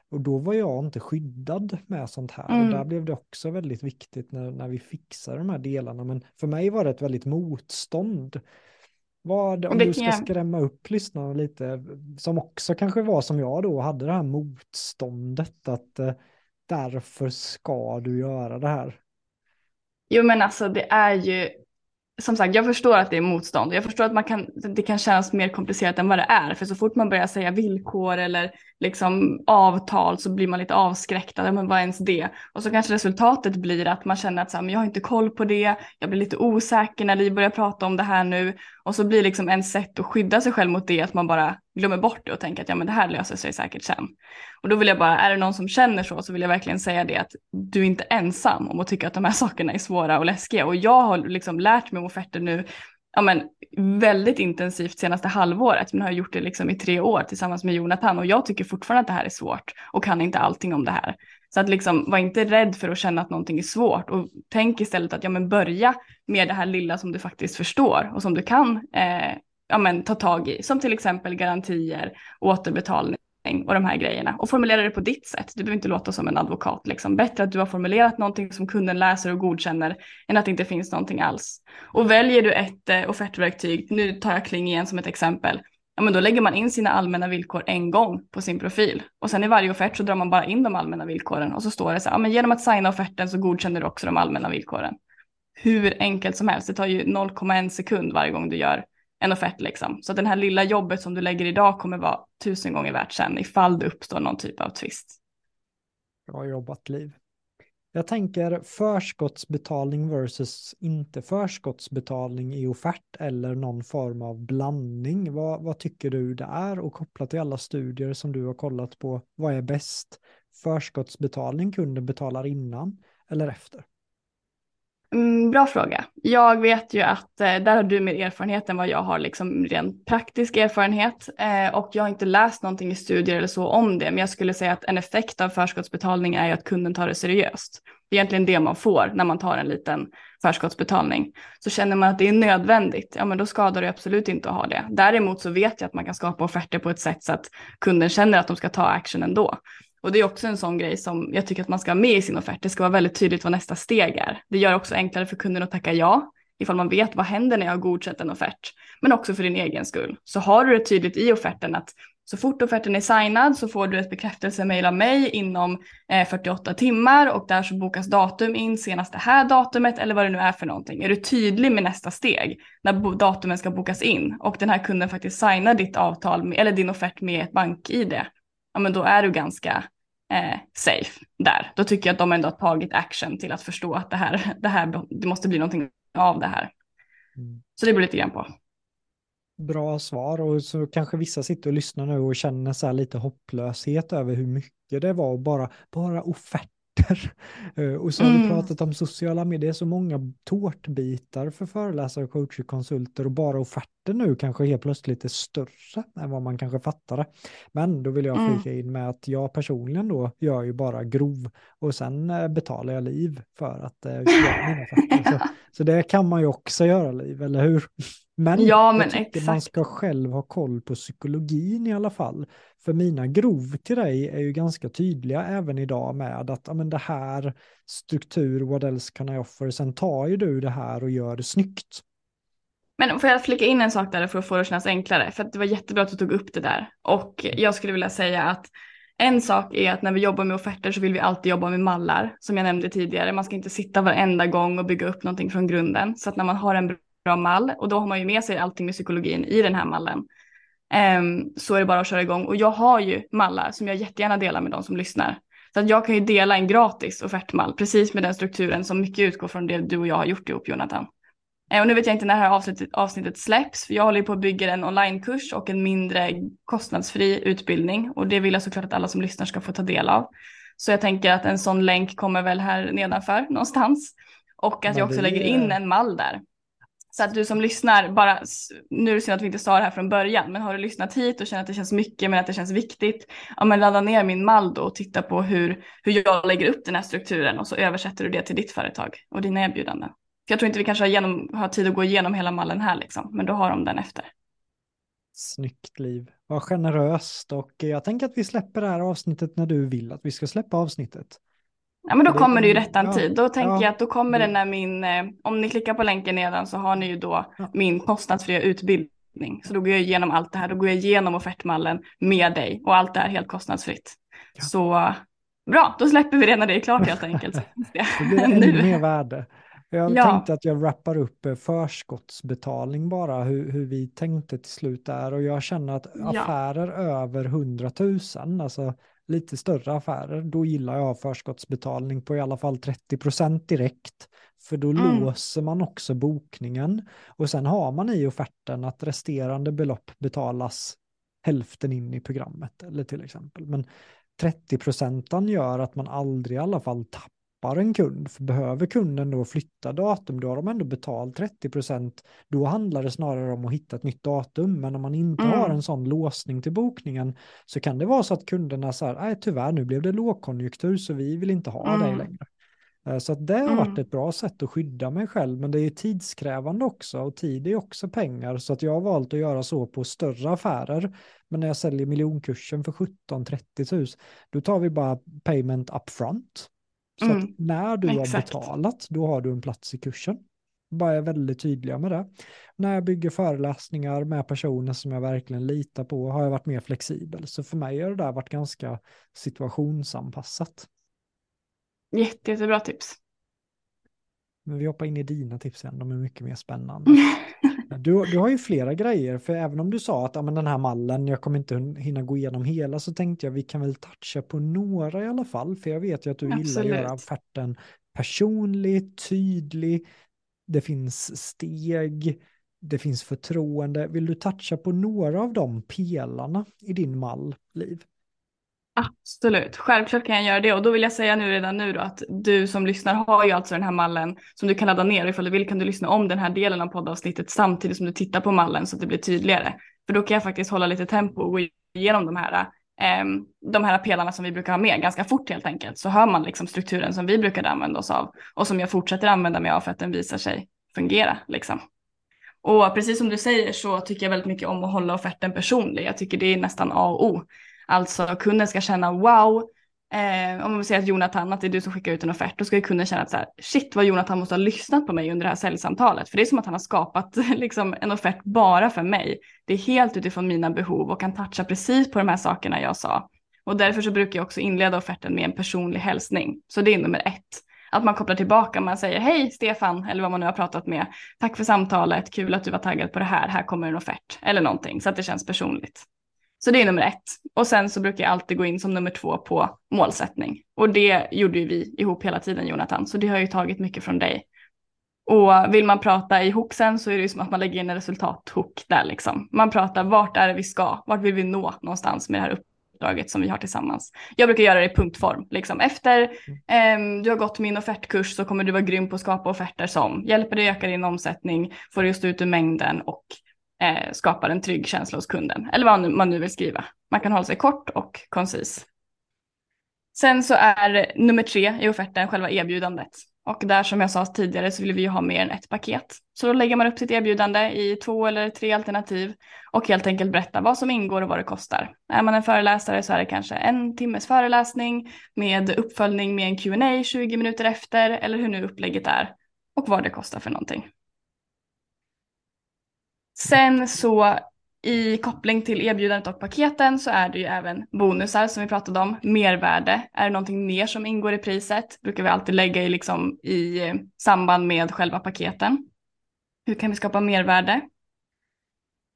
och då var jag inte skyddad med sånt här. Mm. Och där blev det också väldigt viktigt när, när vi fixade de här delarna. Men för mig var det ett väldigt motstånd. Vad, om du ska skrämma upp lyssnarna lite, som också kanske var som jag då, hade det här motståndet att eh, därför ska du göra det här. Jo men alltså det är ju, som sagt jag förstår att det är motstånd. Jag förstår att man kan, det kan kännas mer komplicerat än vad det är. För så fort man börjar säga villkor eller liksom avtal så blir man lite avskräckt. Men vad är ens det? Och så kanske resultatet blir att man känner att så här, men jag har inte koll på det. Jag blir lite osäker när vi börjar prata om det här nu. Och så blir liksom en sätt att skydda sig själv mot det att man bara glömmer bort det och tänker att ja men det här löser sig säkert sen. Och då vill jag bara, är det någon som känner så så vill jag verkligen säga det att du är inte ensam om att tycka att de här sakerna är svåra och läskiga. Och jag har liksom lärt mig om offerter nu ja, men, väldigt intensivt senaste halvåret. Men har gjort det liksom i tre år tillsammans med Jonathan och jag tycker fortfarande att det här är svårt och kan inte allting om det här. Så att liksom, var inte rädd för att känna att någonting är svårt och tänk istället att ja, men börja med det här lilla som du faktiskt förstår och som du kan eh, ja, men, ta tag i. Som till exempel garantier, återbetalning och de här grejerna och formulera det på ditt sätt. Du behöver inte låta som en advokat. Liksom. Bättre att du har formulerat någonting som kunden läser och godkänner än att det inte finns någonting alls. Och väljer du ett eh, offertverktyg, nu tar jag Kling igen som ett exempel, ja, men då lägger man in sina allmänna villkor en gång på sin profil och sen i varje offert så drar man bara in de allmänna villkoren och så står det så här, ja, men genom att signa offerten så godkänner du också de allmänna villkoren. Hur enkelt som helst, det tar ju 0,1 sekund varje gång du gör en offert liksom. Så att den här lilla jobbet som du lägger idag kommer vara tusen gånger värt sen ifall det uppstår någon typ av tvist. Bra jobbat Liv. Jag tänker förskottsbetalning versus inte förskottsbetalning i offert eller någon form av blandning. Vad, vad tycker du det är? Och kopplat till alla studier som du har kollat på, vad är bäst? Förskottsbetalning, kunden betalar innan eller efter? Mm, bra fråga. Jag vet ju att eh, där har du mer erfarenhet än vad jag har, liksom rent praktisk erfarenhet. Eh, och jag har inte läst någonting i studier eller så om det, men jag skulle säga att en effekt av förskottsbetalning är ju att kunden tar det seriöst. Det är egentligen det man får när man tar en liten förskottsbetalning. Så känner man att det är nödvändigt, ja men då skadar det absolut inte att ha det. Däremot så vet jag att man kan skapa offerter på ett sätt så att kunden känner att de ska ta action ändå. Och det är också en sån grej som jag tycker att man ska ha med i sin offert. Det ska vara väldigt tydligt vad nästa steg är. Det gör också enklare för kunden att tacka ja, ifall man vet vad händer när jag har godkänt en offert. Men också för din egen skull. Så har du det tydligt i offerten att så fort offerten är signad så får du ett bekräftelsemail av mig inom eh, 48 timmar och där så bokas datum in senast det här datumet eller vad det nu är för någonting. Är du tydlig med nästa steg när datumen ska bokas in och den här kunden faktiskt signar ditt avtal med, eller din offert med ett bank-id, ja men då är du ganska eh, safe där. Då tycker jag att de ändå har tagit action till att förstå att det här, det här det måste bli någonting av det här. Mm. Så det beror lite grann på. Bra svar och så kanske vissa sitter och lyssnar nu och känner så här lite hopplöshet över hur mycket det var och bara, bara offert Eh, och så har mm. vi pratat om sociala medier, det är så många tårtbitar för föreläsare, coacher, konsulter och bara offerter nu kanske helt plötsligt är större än vad man kanske fattade. Men då vill jag mm. flika in med att jag personligen då gör ju bara grov och sen eh, betalar jag liv för att äh, göra mina offerter. Så, så det kan man ju också göra liv, eller hur? Men, ja, men jag tycker exakt. man ska själv ha koll på psykologin i alla fall. För mina grov till dig är ju ganska tydliga även idag med att men det här struktur, what else can I offer? Sen tar ju du det här och gör det snyggt. Men får jag flika in en sak där för att få det att kännas enklare? För det var jättebra att du tog upp det där. Och jag skulle vilja säga att en sak är att när vi jobbar med offerter så vill vi alltid jobba med mallar, som jag nämnde tidigare. Man ska inte sitta varenda gång och bygga upp någonting från grunden. Så att när man har en bra mall, och då har man ju med sig allting med psykologin i den här mallen, um, så är det bara att köra igång. Och jag har ju mallar som jag jättegärna delar med de som lyssnar. Så att jag kan ju dela en gratis offertmall, precis med den strukturen som mycket utgår från det du och jag har gjort ihop Jonathan. Eh, och nu vet jag inte när det här avsnittet, avsnittet släpps, för jag håller på att bygga en onlinekurs och en mindre kostnadsfri utbildning och det vill jag såklart att alla som lyssnar ska få ta del av. Så jag tänker att en sån länk kommer väl här nedanför någonstans och att jag också lägger in en mall där. Så att du som lyssnar, bara, nu är det synd att vi inte sa det här från början, men har du lyssnat hit och känner att det känns mycket men att det känns viktigt, ja men ladda ner min mall då och titta på hur, hur jag lägger upp den här strukturen och så översätter du det till ditt företag och dina erbjudanden. För jag tror inte vi kanske har, genom, har tid att gå igenom hela mallen här liksom, men då har de den efter. Snyggt liv. Vad generöst och jag tänker att vi släpper det här avsnittet när du vill att vi ska släppa avsnittet. Ja men då kommer det ju rättan ja, tid. Då tänker ja, jag att då kommer det när min, eh, om ni klickar på länken nedan så har ni ju då ja. min kostnadsfria utbildning. Så då går jag igenom allt det här, då går jag igenom offertmallen med dig och allt det här helt kostnadsfritt. Så bra, då släpper vi det när det är klart helt enkelt. det blir ännu mer värde. Jag ja. tänkte att jag wrappar upp eh, förskottsbetalning bara, hur, hur vi tänkte till slut där. Och jag känner att affärer över 100 000, alltså lite större affärer, då gillar jag förskottsbetalning på i alla fall 30% direkt. För då mm. låser man också bokningen. Och sen har man i offerten att resterande belopp betalas hälften in i programmet. Eller till exempel. Men 30 procenten gör att man aldrig i alla fall tappar tappar en kund, för behöver kunden då flytta datum, då har de ändå betalt 30 procent. Då handlar det snarare om att hitta ett nytt datum, men om man inte mm. har en sån låsning till bokningen så kan det vara så att kunderna säger, nej tyvärr nu blev det lågkonjunktur så vi vill inte ha mm. dig längre. Eh, så att det har varit mm. ett bra sätt att skydda mig själv, men det är tidskrävande också och tid är också pengar. Så att jag har valt att göra så på större affärer. Men när jag säljer miljonkursen för 17-30 000, då tar vi bara payment upfront. Så mm. att när du Exakt. har betalat, då har du en plats i kursen. Bara är väldigt tydliga med det. När jag bygger föreläsningar med personer som jag verkligen litar på har jag varit mer flexibel. Så för mig har det där varit ganska situationsanpassat. Jätte, jättebra tips. Men vi hoppar in i dina tips igen, de är mycket mer spännande. Du, du har ju flera grejer, för även om du sa att ja, men den här mallen, jag kommer inte hinna gå igenom hela, så tänkte jag vi kan väl toucha på några i alla fall, för jag vet ju att du Absolut. gillar att göra offerten personlig, tydlig, det finns steg, det finns förtroende. Vill du toucha på några av de pelarna i din mall, Liv? Absolut, självklart kan jag göra det och då vill jag säga nu redan nu då att du som lyssnar har ju alltså den här mallen som du kan ladda ner och ifall du vill kan du lyssna om den här delen av poddavsnittet samtidigt som du tittar på mallen så att det blir tydligare. För då kan jag faktiskt hålla lite tempo och gå igenom de här, eh, de här pelarna som vi brukar ha med ganska fort helt enkelt. Så hör man liksom strukturen som vi brukade använda oss av och som jag fortsätter använda mig av för att den visar sig fungera liksom. Och precis som du säger så tycker jag väldigt mycket om att hålla offerten personlig. Jag tycker det är nästan A och O. Alltså kunden ska känna wow, eh, om man säger att Jonathan, att det är du som skickar ut en offert, då ska ju kunden känna att så här, shit vad Jonathan måste ha lyssnat på mig under det här säljsamtalet. För det är som att han har skapat liksom, en offert bara för mig. Det är helt utifrån mina behov och kan toucha precis på de här sakerna jag sa. Och därför så brukar jag också inleda offerten med en personlig hälsning. Så det är nummer ett. Att man kopplar tillbaka, man säger hej Stefan, eller vad man nu har pratat med. Tack för samtalet, kul att du var taggad på det här, här kommer en offert. Eller någonting, så att det känns personligt. Så det är nummer ett. Och sen så brukar jag alltid gå in som nummer två på målsättning. Och det gjorde ju vi ihop hela tiden Jonathan, så det har ju tagit mycket från dig. Och vill man prata i hooksen så är det ju som att man lägger in en resultathook där liksom. Man pratar vart är det vi ska, vart vill vi nå någonstans med det här uppdraget som vi har tillsammans. Jag brukar göra det i punktform, liksom efter eh, du har gått min offertkurs så kommer du vara grym på att skapa offerter som hjälper dig öka din omsättning, får dig att stå ut ur mängden och eh, skapar en trygg känsla hos kunden. Eller vad man nu vill skriva. Man kan hålla sig kort och koncis. Sen så är nummer tre i offerten själva erbjudandet. Och där som jag sa tidigare så vill vi ju ha mer än ett paket. Så då lägger man upp sitt erbjudande i två eller tre alternativ och helt enkelt berättar vad som ingår och vad det kostar. Är man en föreläsare så är det kanske en timmes föreläsning med uppföljning med en Q&A 20 minuter efter eller hur nu upplägget är och vad det kostar för någonting. Sen så i koppling till erbjudandet och paketen så är det ju även bonusar som vi pratade om. Mervärde, är det någonting mer som ingår i priset? Brukar vi alltid lägga i, liksom, i eh, samband med själva paketen. Hur kan vi skapa mervärde?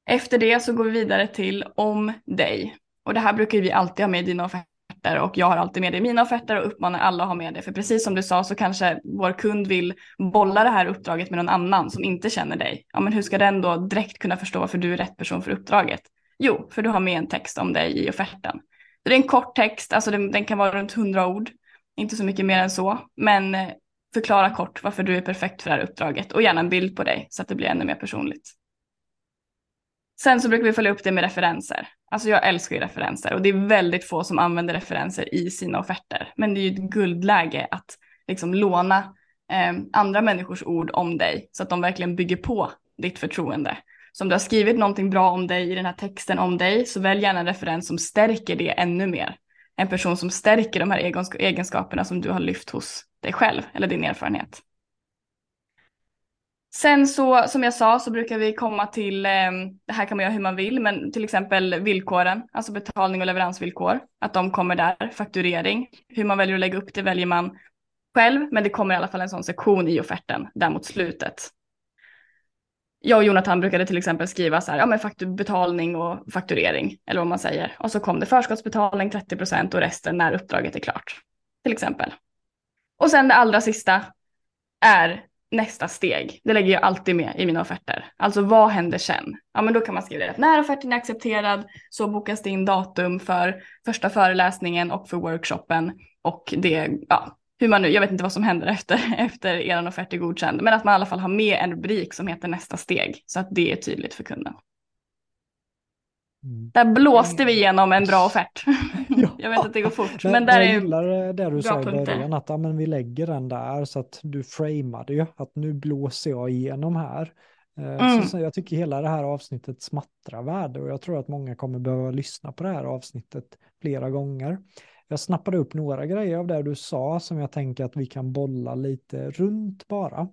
Efter det så går vi vidare till om dig. Och det här brukar vi alltid ha med i dina offerter offerter och jag har alltid med det i mina offerter och uppmanar alla att ha med det. För precis som du sa så kanske vår kund vill bolla det här uppdraget med någon annan som inte känner dig. Ja, men hur ska den då direkt kunna förstå varför du är rätt person för uppdraget? Jo, för du har med en text om dig i offerten. Det är en kort text, alltså den, den kan vara runt 100 ord, inte så mycket mer än så, men eh, förklara kort varför du är perfekt för det här uppdraget och gärna en bild på dig så att det blir ännu mer personligt. Sen så brukar vi följa upp det med referenser. Alltså jag älskar ju referenser och det är väldigt få som använder referenser i sina offerter. Men det är ju ett guldläge att liksom låna eh, andra människors ord om dig så att de verkligen bygger på ditt förtroende. Så om du har skrivit någonting bra om dig i den här texten om dig så välj gärna en referens som stärker det ännu mer. En person som stärker de här egenskaperna som du har lyft hos dig själv eller din erfarenhet. Sen så som jag sa så brukar vi komma till, eh, det här kan man göra hur man vill, men till exempel villkoren, alltså betalning och leveransvillkor, att de kommer där, fakturering, hur man väljer att lägga upp det väljer man själv, men det kommer i alla fall en sån sektion i offerten där mot slutet. Jag och Jonathan brukade till exempel skriva så här, ja men faktur, betalning och fakturering, eller vad man säger. Och så kom det förskottsbetalning 30 procent och resten när uppdraget är klart, till exempel. Och sen det allra sista är nästa steg. Det lägger jag alltid med i mina offerter. Alltså vad händer sen? Ja men då kan man skriva det att när offerten är accepterad så bokas det in datum för första föreläsningen och för workshopen och det, ja, hur man nu, jag vet inte vad som händer efter, efter er offert är godkänd, men att man i alla fall har med en rubrik som heter nästa steg så att det är tydligt för kunden. Mm. Där blåste vi igenom en bra offert. Ja. jag vet att det går fort. Men, men där jag gillar det du sa i början, att ja, men vi lägger den där så att du framade ju, att nu blåser jag igenom här. Eh, mm. Så, så jag tycker hela det här avsnittet smattrar värde och jag tror att många kommer behöva lyssna på det här avsnittet flera gånger. Jag snappade upp några grejer av det du sa som jag tänker att vi kan bolla lite runt bara.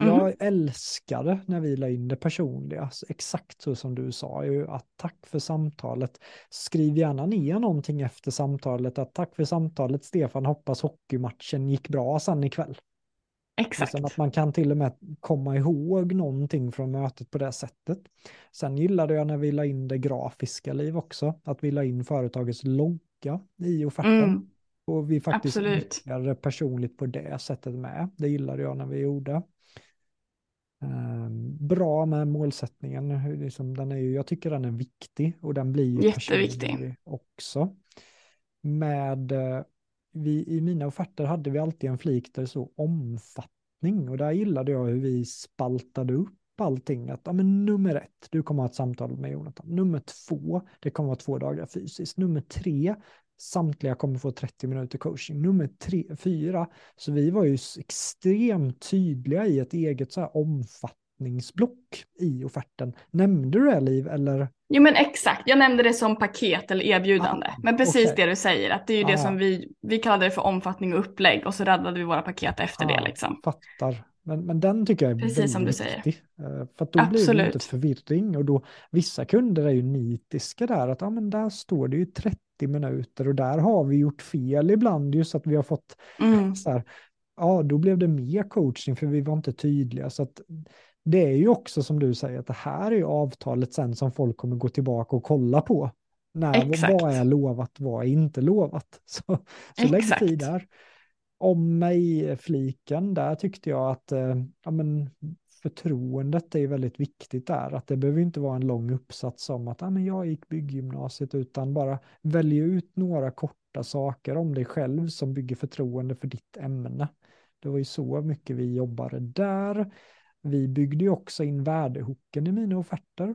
Mm. Jag älskade när vi la in det personliga, exakt så som du sa, ju att tack för samtalet. Skriv gärna ner någonting efter samtalet, att tack för samtalet Stefan, hoppas hockeymatchen gick bra sen ikväll. Exakt. Liksom att man kan till och med komma ihåg någonting från mötet på det sättet. Sen gillade jag när vi la in det grafiska liv också, att vi la in företagets logga i offerten. Mm. Och vi faktiskt nyttjade personligt på det sättet med. Det gillade jag när vi gjorde. Ehm, bra med målsättningen. Liksom, den är ju, jag tycker den är viktig och den blir ju Jätteviktig. också. Med, eh, vi, I mina offerter hade vi alltid en flik där det så omfattning och där gillade jag hur vi spaltade upp allting. Att, ja, men nummer ett, du kommer ha ett samtal med Jonathan. Nummer två, det kommer vara två dagar fysiskt. Nummer tre, samtliga kommer få 30 minuter coaching. Nummer tre, fyra, så vi var ju extremt tydliga i ett eget så här omfattningsblock i offerten. Nämnde du det Liv eller? Jo men exakt, jag nämnde det som paket eller erbjudande. Ah, men precis okay. det du säger, att det är ju ah. det som vi, vi kallade det för omfattning och upplägg och så raddade vi våra paket efter ah, det liksom. Fattar. Men, men den tycker jag är Precis som du säger. viktig. Eh, för då Absolut. blir det inte förvirring och då vissa kunder är ju nitiska där att ja men där står det ju 30 minuter och där har vi gjort fel ibland just att vi har fått mm. så här, ja då blev det mer coaching för vi var inte tydliga så att det är ju också som du säger att det här är ju avtalet sen som folk kommer gå tillbaka och kolla på. När, vad är lovat, vad är inte lovat? Så, så lägg tid där om mig-fliken, där tyckte jag att eh, ja, men, förtroendet är väldigt viktigt där. Att det behöver inte vara en lång uppsats om att ah, men jag gick bygggymnasiet, utan bara välja ut några korta saker om dig själv som bygger förtroende för ditt ämne. Det var ju så mycket vi jobbade där. Vi byggde ju också in värdehooken i mina offerter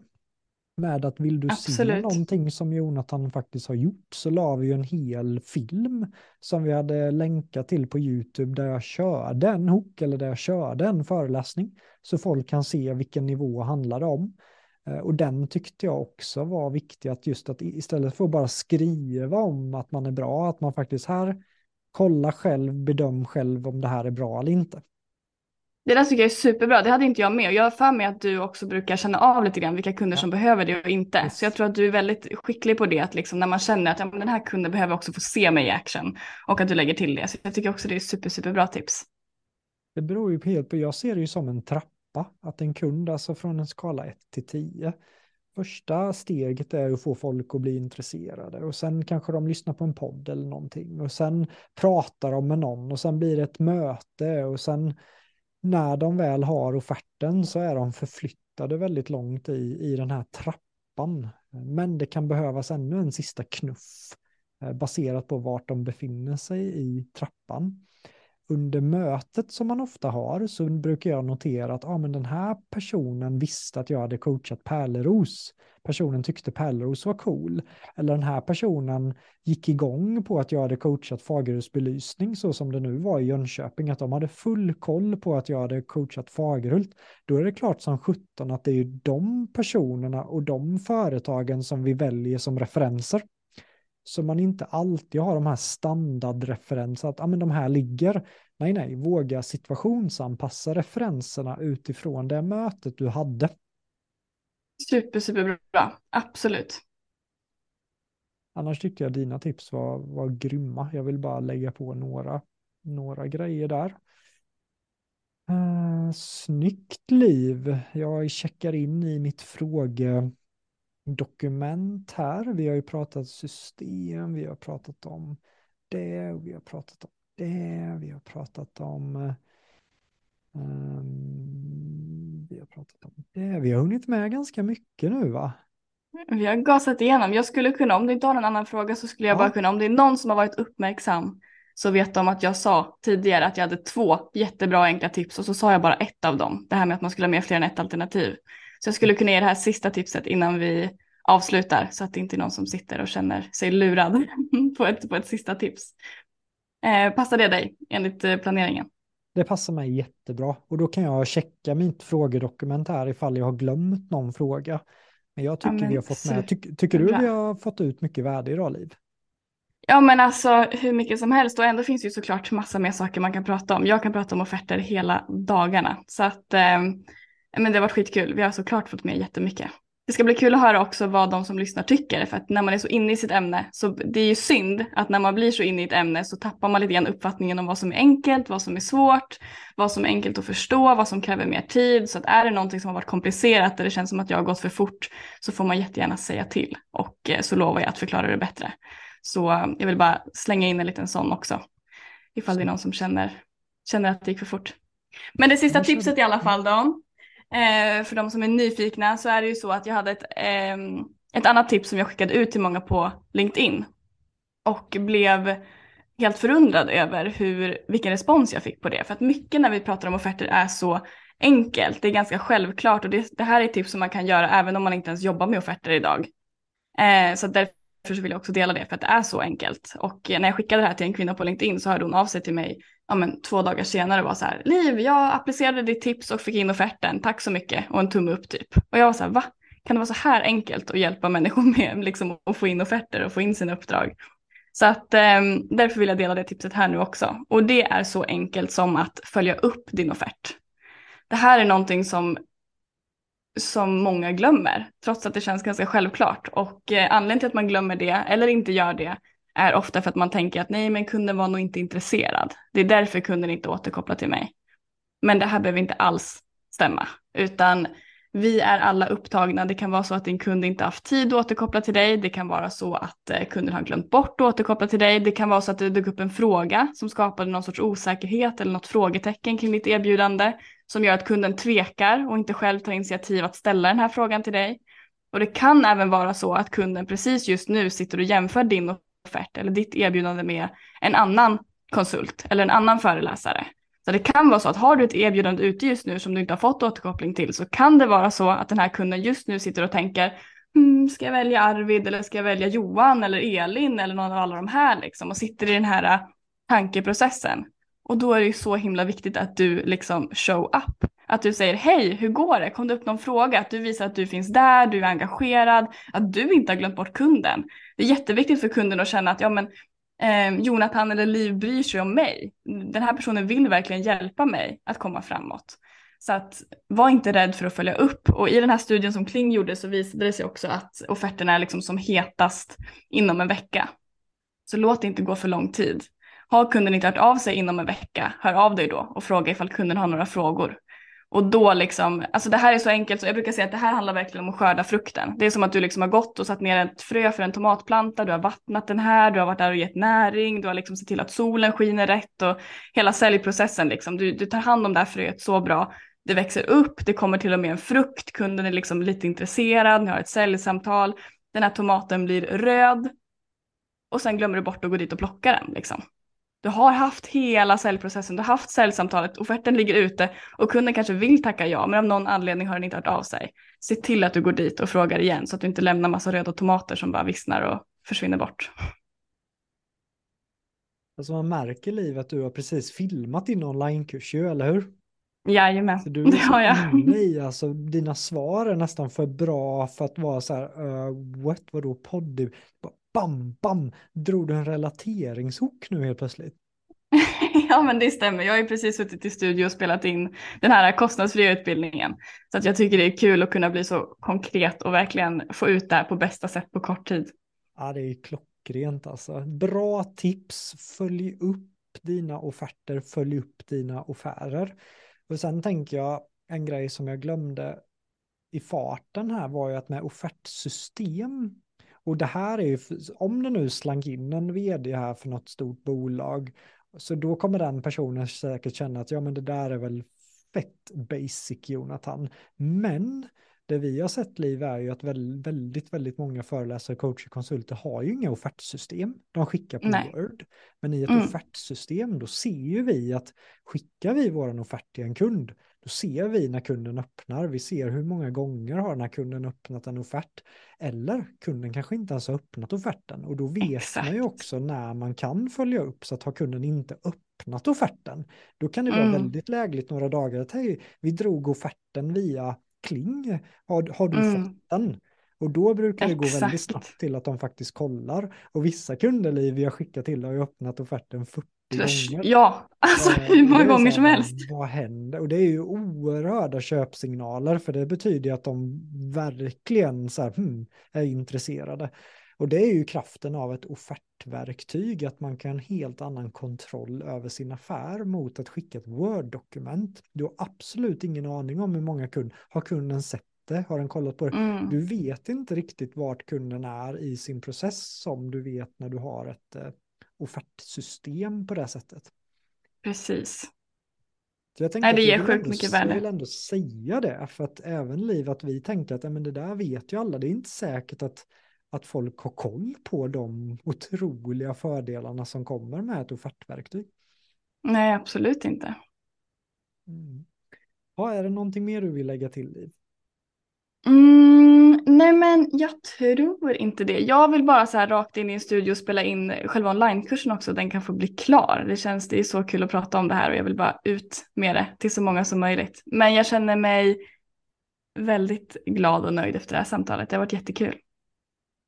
med att vill du Absolut. se någonting som Jonathan faktiskt har gjort så la vi ju en hel film som vi hade länkat till på YouTube där jag körde en hook eller där jag körde en föreläsning så folk kan se vilken nivå handlar det om. Eh, och den tyckte jag också var viktig att just att istället för att bara skriva om att man är bra, att man faktiskt här kolla själv, bedöm själv om det här är bra eller inte. Det där tycker jag är superbra. Det hade inte jag med. Och jag har för mig att du också brukar känna av lite grann vilka kunder som behöver det och inte. Yes. Så jag tror att du är väldigt skicklig på det. Att liksom när man känner att ja, den här kunden behöver också få se mig i action. Och att du lägger till det. Så jag tycker också det är super, superbra tips. Det beror ju helt på. Jag ser det ju som en trappa. Att en kund, alltså från en skala 1 till 10. Första steget är att få folk att bli intresserade och sen kanske de lyssnar på en podd eller någonting och sen pratar de med någon och sen blir det ett möte och sen när de väl har offerten så är de förflyttade väldigt långt i, i den här trappan. Men det kan behövas ännu en sista knuff eh, baserat på vart de befinner sig i trappan under mötet som man ofta har så brukar jag notera att ah, men den här personen visste att jag hade coachat Pärleros. Personen tyckte Pärleros var cool. Eller den här personen gick igång på att jag hade coachat Fagerhults belysning så som det nu var i Jönköping. Att de hade full koll på att jag hade coachat Fagerhult. Då är det klart som sjutton att det är de personerna och de företagen som vi väljer som referenser. Så man inte alltid har de här standardreferenserna, att ah, men de här ligger. Nej, nej, våga situationsanpassa referenserna utifrån det mötet du hade. Super, superbra, absolut. Annars tyckte jag dina tips var, var grymma. Jag vill bara lägga på några, några grejer där. Uh, snyggt liv. Jag checkar in i mitt fråge dokument här. Vi har ju pratat system, vi har pratat om det, vi har pratat om det, vi har pratat om um, vi har pratat om det. Vi har hunnit med ganska mycket nu va? Vi har gasat igenom. Jag skulle kunna, om du inte har någon annan fråga så skulle jag ja. bara kunna, om det är någon som har varit uppmärksam så vet de att jag sa tidigare att jag hade två jättebra enkla tips och så sa jag bara ett av dem. Det här med att man skulle ha med fler än ett alternativ. Så jag skulle kunna ge det här sista tipset innan vi avslutar så att det inte är någon som sitter och känner sig lurad på ett, på ett sista tips. Eh, passar det dig enligt eh, planeringen? Det passar mig jättebra och då kan jag checka mitt frågedokument här ifall jag har glömt någon fråga. Men jag tycker ja, men, vi har fått med. Ty tycker du vi har fått ut mycket värde idag, Liv? Ja men alltså hur mycket som helst och ändå finns ju såklart massa mer saker man kan prata om. Jag kan prata om offerter hela dagarna så att eh, men det har varit skitkul. Vi har såklart fått med jättemycket. det ska bli kul att höra också vad de som lyssnar tycker. För att när man är så inne i sitt ämne så det är ju synd att när man blir så inne i ett ämne så tappar man lite grann uppfattningen om vad som är enkelt, vad som är svårt, vad som är enkelt att förstå, vad som kräver mer tid. Så att är det någonting som har varit komplicerat där det känns som att jag har gått för fort så får man jättegärna säga till och eh, så lovar jag att förklara det bättre. Så eh, jag vill bara slänga in en liten sån också. Ifall det är någon som känner, känner att det gick för fort. Men det sista tipset i alla fall då Eh, för de som är nyfikna så är det ju så att jag hade ett, eh, ett annat tips som jag skickade ut till många på LinkedIn. Och blev helt förundrad över hur, vilken respons jag fick på det. För att mycket när vi pratar om offerter är så enkelt, det är ganska självklart och det, det här är ett tips som man kan göra även om man inte ens jobbar med offerter idag. Eh, så därför så vill jag också dela det för att det är så enkelt. Och eh, när jag skickade det här till en kvinna på LinkedIn så hörde hon av sig till mig ja, men, två dagar senare och var så här, Liv, jag applicerade ditt tips och fick in offerten, tack så mycket och en tumme upp typ. Och jag var så här, va? Kan det vara så här enkelt att hjälpa människor med liksom, att få in offerter och få in sina uppdrag? Så att eh, därför vill jag dela det tipset här nu också. Och det är så enkelt som att följa upp din offert. Det här är någonting som, som många glömmer, trots att det känns ganska självklart. Och eh, anledningen till att man glömmer det, eller inte gör det, är ofta för att man tänker att nej men kunden var nog inte intresserad. Det är därför kunden inte återkopplar till mig. Men det här behöver inte alls stämma, utan vi är alla upptagna. Det kan vara så att din kund inte haft tid att återkoppla till dig. Det kan vara så att eh, kunden har glömt bort att återkoppla till dig. Det kan vara så att det dök upp en fråga som skapade någon sorts osäkerhet eller något frågetecken kring ditt erbjudande som gör att kunden tvekar och inte själv tar initiativ att ställa den här frågan till dig. Och det kan även vara så att kunden precis just nu sitter och jämför din offert eller ditt erbjudande med en annan konsult eller en annan föreläsare. Så det kan vara så att har du ett erbjudande ute just nu som du inte har fått återkoppling till så kan det vara så att den här kunden just nu sitter och tänker mm, ska jag välja Arvid eller ska jag välja Johan eller Elin eller någon av alla de här liksom och sitter i den här tankeprocessen. Och då är det ju så himla viktigt att du liksom show up. Att du säger hej, hur går det? Kom det upp någon fråga? Att du visar att du finns där, du är engagerad, att du inte har glömt bort kunden. Det är jätteviktigt för kunden att känna att ja, men, eh, Jonathan eller Liv bryr sig om mig. Den här personen vill verkligen hjälpa mig att komma framåt. Så att var inte rädd för att följa upp. Och i den här studien som Kling gjorde så visade det sig också att offerterna är liksom som hetast inom en vecka. Så låt det inte gå för lång tid. Har kunden inte hört av sig inom en vecka, hör av dig då och fråga ifall kunden har några frågor. Och då liksom, alltså det här är så enkelt så jag brukar säga att det här handlar verkligen om att skörda frukten. Det är som att du liksom har gått och satt ner ett frö för en tomatplanta, du har vattnat den här, du har varit där och gett näring, du har liksom sett till att solen skiner rätt och hela säljprocessen liksom. Du, du tar hand om det här fröet så bra. Det växer upp, det kommer till och med en frukt, kunden är liksom lite intresserad, ni har ett säljsamtal, den här tomaten blir röd och sen glömmer du bort att gå dit och plocka den liksom. Du har haft hela säljprocessen, du har haft säljsamtalet, offerten ligger ute och kunden kanske vill tacka ja, men av någon anledning har den inte hört av sig. Se till att du går dit och frågar igen så att du inte lämnar massa röda tomater som bara vissnar och försvinner bort. Alltså man märker Liv att du har precis filmat din onlinekurs ju, eller hur? Jajamän, så du det har jag. I, alltså, dina svar är nästan för bra för att vara så här, uh, what, vadå podd? Bam, bam, drog du en relateringshook nu helt plötsligt? ja men det stämmer, jag har ju precis suttit i studio och spelat in den här kostnadsfria utbildningen. Så att jag tycker det är kul att kunna bli så konkret och verkligen få ut det här på bästa sätt på kort tid. Ja det är klockrent alltså. Bra tips, följ upp dina offerter, följ upp dina affärer. Och sen tänker jag en grej som jag glömde i farten här var ju att med offertsystem och det här är ju, om det nu slank in en vd här för något stort bolag, så då kommer den personen säkert känna att ja men det där är väl fett basic Jonathan. Men det vi har sett Liv är ju att väldigt, väldigt många föreläsare, coacher, konsulter har ju inga offertsystem. De skickar på Nej. Word. Men i ett mm. offertsystem då ser ju vi att skickar vi våran offert till en kund då ser vi när kunden öppnar, vi ser hur många gånger har den här kunden öppnat en offert. Eller kunden kanske inte ens har öppnat offerten och då vet Exakt. man ju också när man kan följa upp så att har kunden inte öppnat offerten, då kan det vara mm. väldigt lägligt några dagar att hej, vi drog offerten via Kling, har, har du mm. fått den? Och då brukar det Exakt. gå väldigt snabbt till att de faktiskt kollar. Och vissa kunder vi har skickat till har ju öppnat offerten 40 gånger. Ja, alltså Eh, hur många gånger som helst. Vad, vad händer? Och det är ju oerhörda köpsignaler för det betyder ju att de verkligen så här, hmm, är intresserade. Och det är ju kraften av ett offertverktyg, att man kan ha en helt annan kontroll över sin affär mot att skicka ett Word-dokument. Du har absolut ingen aning om hur många kunder, har kunden sett det, har den kollat på det? Mm. Du vet inte riktigt vart kunden är i sin process som du vet när du har ett eh, offertsystem på det sättet. Precis. Så jag tänkte Nej, det ger jag sjukt ändå- mycket Jag värde. vill ändå säga det, för att även Liv, att vi tänkte att men det där vet ju alla, det är inte säkert att, att folk har koll på de otroliga fördelarna som kommer med ett offertverktyg. Nej, absolut inte. Mm. Ja, är det någonting mer du vill lägga till, Liv? Mm, nej men jag tror inte det. Jag vill bara så här rakt in i en studio och spela in själva onlinekursen också. Den kan få bli klar. Det känns, det är så kul att prata om det här och jag vill bara ut med det till så många som möjligt. Men jag känner mig väldigt glad och nöjd efter det här samtalet. Det har varit jättekul.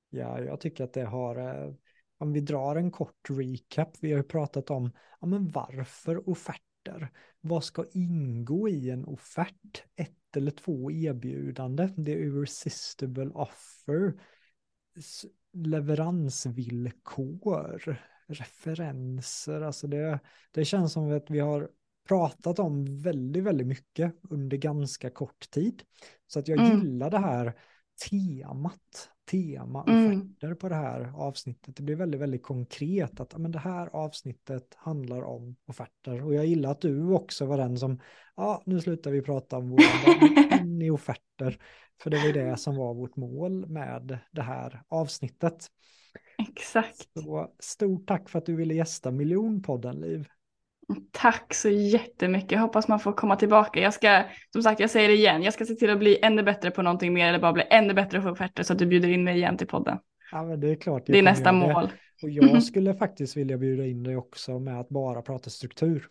Ja, jag tycker att det har, eh, om vi drar en kort recap, vi har ju pratat om ja, men varför offerter. Vad ska ingå i en offert? Ett eller två erbjudande, det är irresistible offer, leveransvillkor, referenser, alltså det, det känns som att vi har pratat om väldigt, väldigt mycket under ganska kort tid. Så att jag Mm. gillar det här temat, tema Mm. på det här avsnittet. Det blir väldigt, väldigt konkret att men det här avsnittet handlar om offerter. Och jag gillar att du också var den som, ja, nu slutar vi prata om våra i offerter. För det var det som var vårt mål med det här avsnittet. Exakt. Så stort tack för att du ville gästa Miljonpodden, Liv. Tack så jättemycket. Jag hoppas man får komma tillbaka. Jag ska, som sagt, jag säger det igen. Jag ska se till att bli ännu bättre på någonting mer eller bara bli ännu bättre på offerter så att du bjuder in mig igen till podden. Ja, men det är klart. Det är nästa det. mål. Och jag skulle faktiskt vilja bjuda in dig också med att bara prata struktur.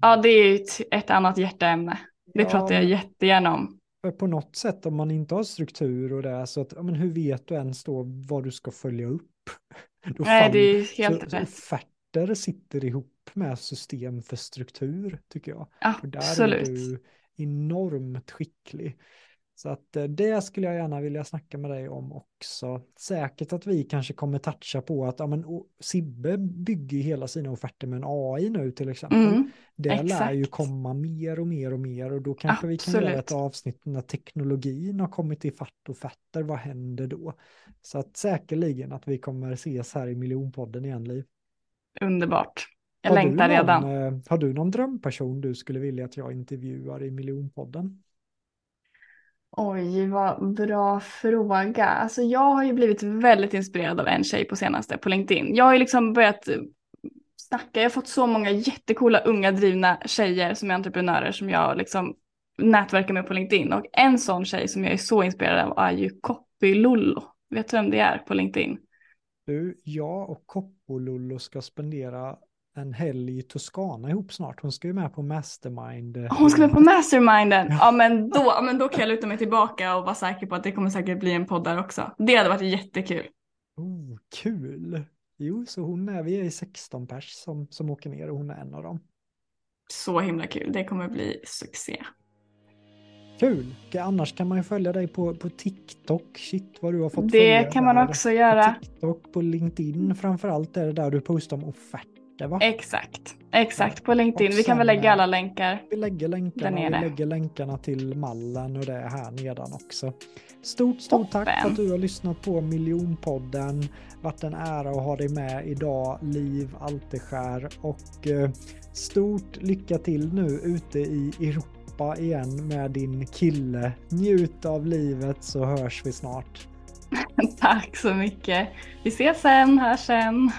Ja, det är ett, ett annat hjärteämne. Det Ja, pratar jag jättegärna om. För på något sätt om man inte har struktur och det är så att, men hur vet du ens då vad du ska följa upp? Då Nej, det är helt så rätt. offerter sitter ihop med system för struktur tycker jag. Och där är Absolut. du enormt skicklig. Så att eh, det skulle jag gärna vilja snacka med dig om också. Säkert att vi kanske kommer toucha på att ja, men, Sibbe bygger hela sina offerter med en AI nu till exempel. Mm, Det lär ju exakt. komma mer och mer och mer och då kanske vi kan göra Absolut. ett avsnitt när teknologin har kommit i fatt och fötter. Vad händer då? Så att säkerligen att vi kommer ses här i miljonpodden igen, Liv. underbart. Jag Har du längtar någon, redan. eh, Har du någon drömperson du skulle vilja att jag intervjuar i miljonpodden? Oj, vad bra fråga. Alltså jag har ju blivit väldigt inspirerad av en tjej på senaste på LinkedIn. Jag har ju liksom börjat eh, snacka. Jag har fått så många jättekola unga drivna tjejer som är entreprenörer som jag liksom nätverkar med på LinkedIn. Och en sån tjej som jag är så inspirerad av är ju Copy Lollo. Vet du vem det är på LinkedIn? Du, jag och Koppolollo ska spendera en helg i Toscana ihop snart. Hon ska ju med på Mastermind. eh, Hon ska med på Masterminden. Ja. Ja men då, ja, men då kan jag luta mig tillbaka och vara säker på att det kommer säkert bli en podd där också. Det hade varit jättekul. Oh, kul! Jo, så hon är, vi är i 16 pers som, som åker ner och hon är en av dem. Så himla kul. Det kommer bli succé. Kul! Annars kan man ju följa dig på, på TikTok. Shit vad du har fått Det kan man också På göra. TikTok, på LinkedIn framförallt är det där du postar om offerter va? Exakt, exakt på LinkedIn. Och Vi kan väl sen, lägga eh, alla länkar. Vi lägger länkarna, vi lägger länkarna till mallen och det är här nedan också. Stort, stort tack för Toppen. att du har lyssnat på Miljonpodden. Vart en ära att ha dig med idag, Liv Alteskär. Och eh, stort lycka till nu ute i Europa igen med din kille. Njut av livet så hörs vi snart. Tack så mycket. Vi ses sen, hörs sen.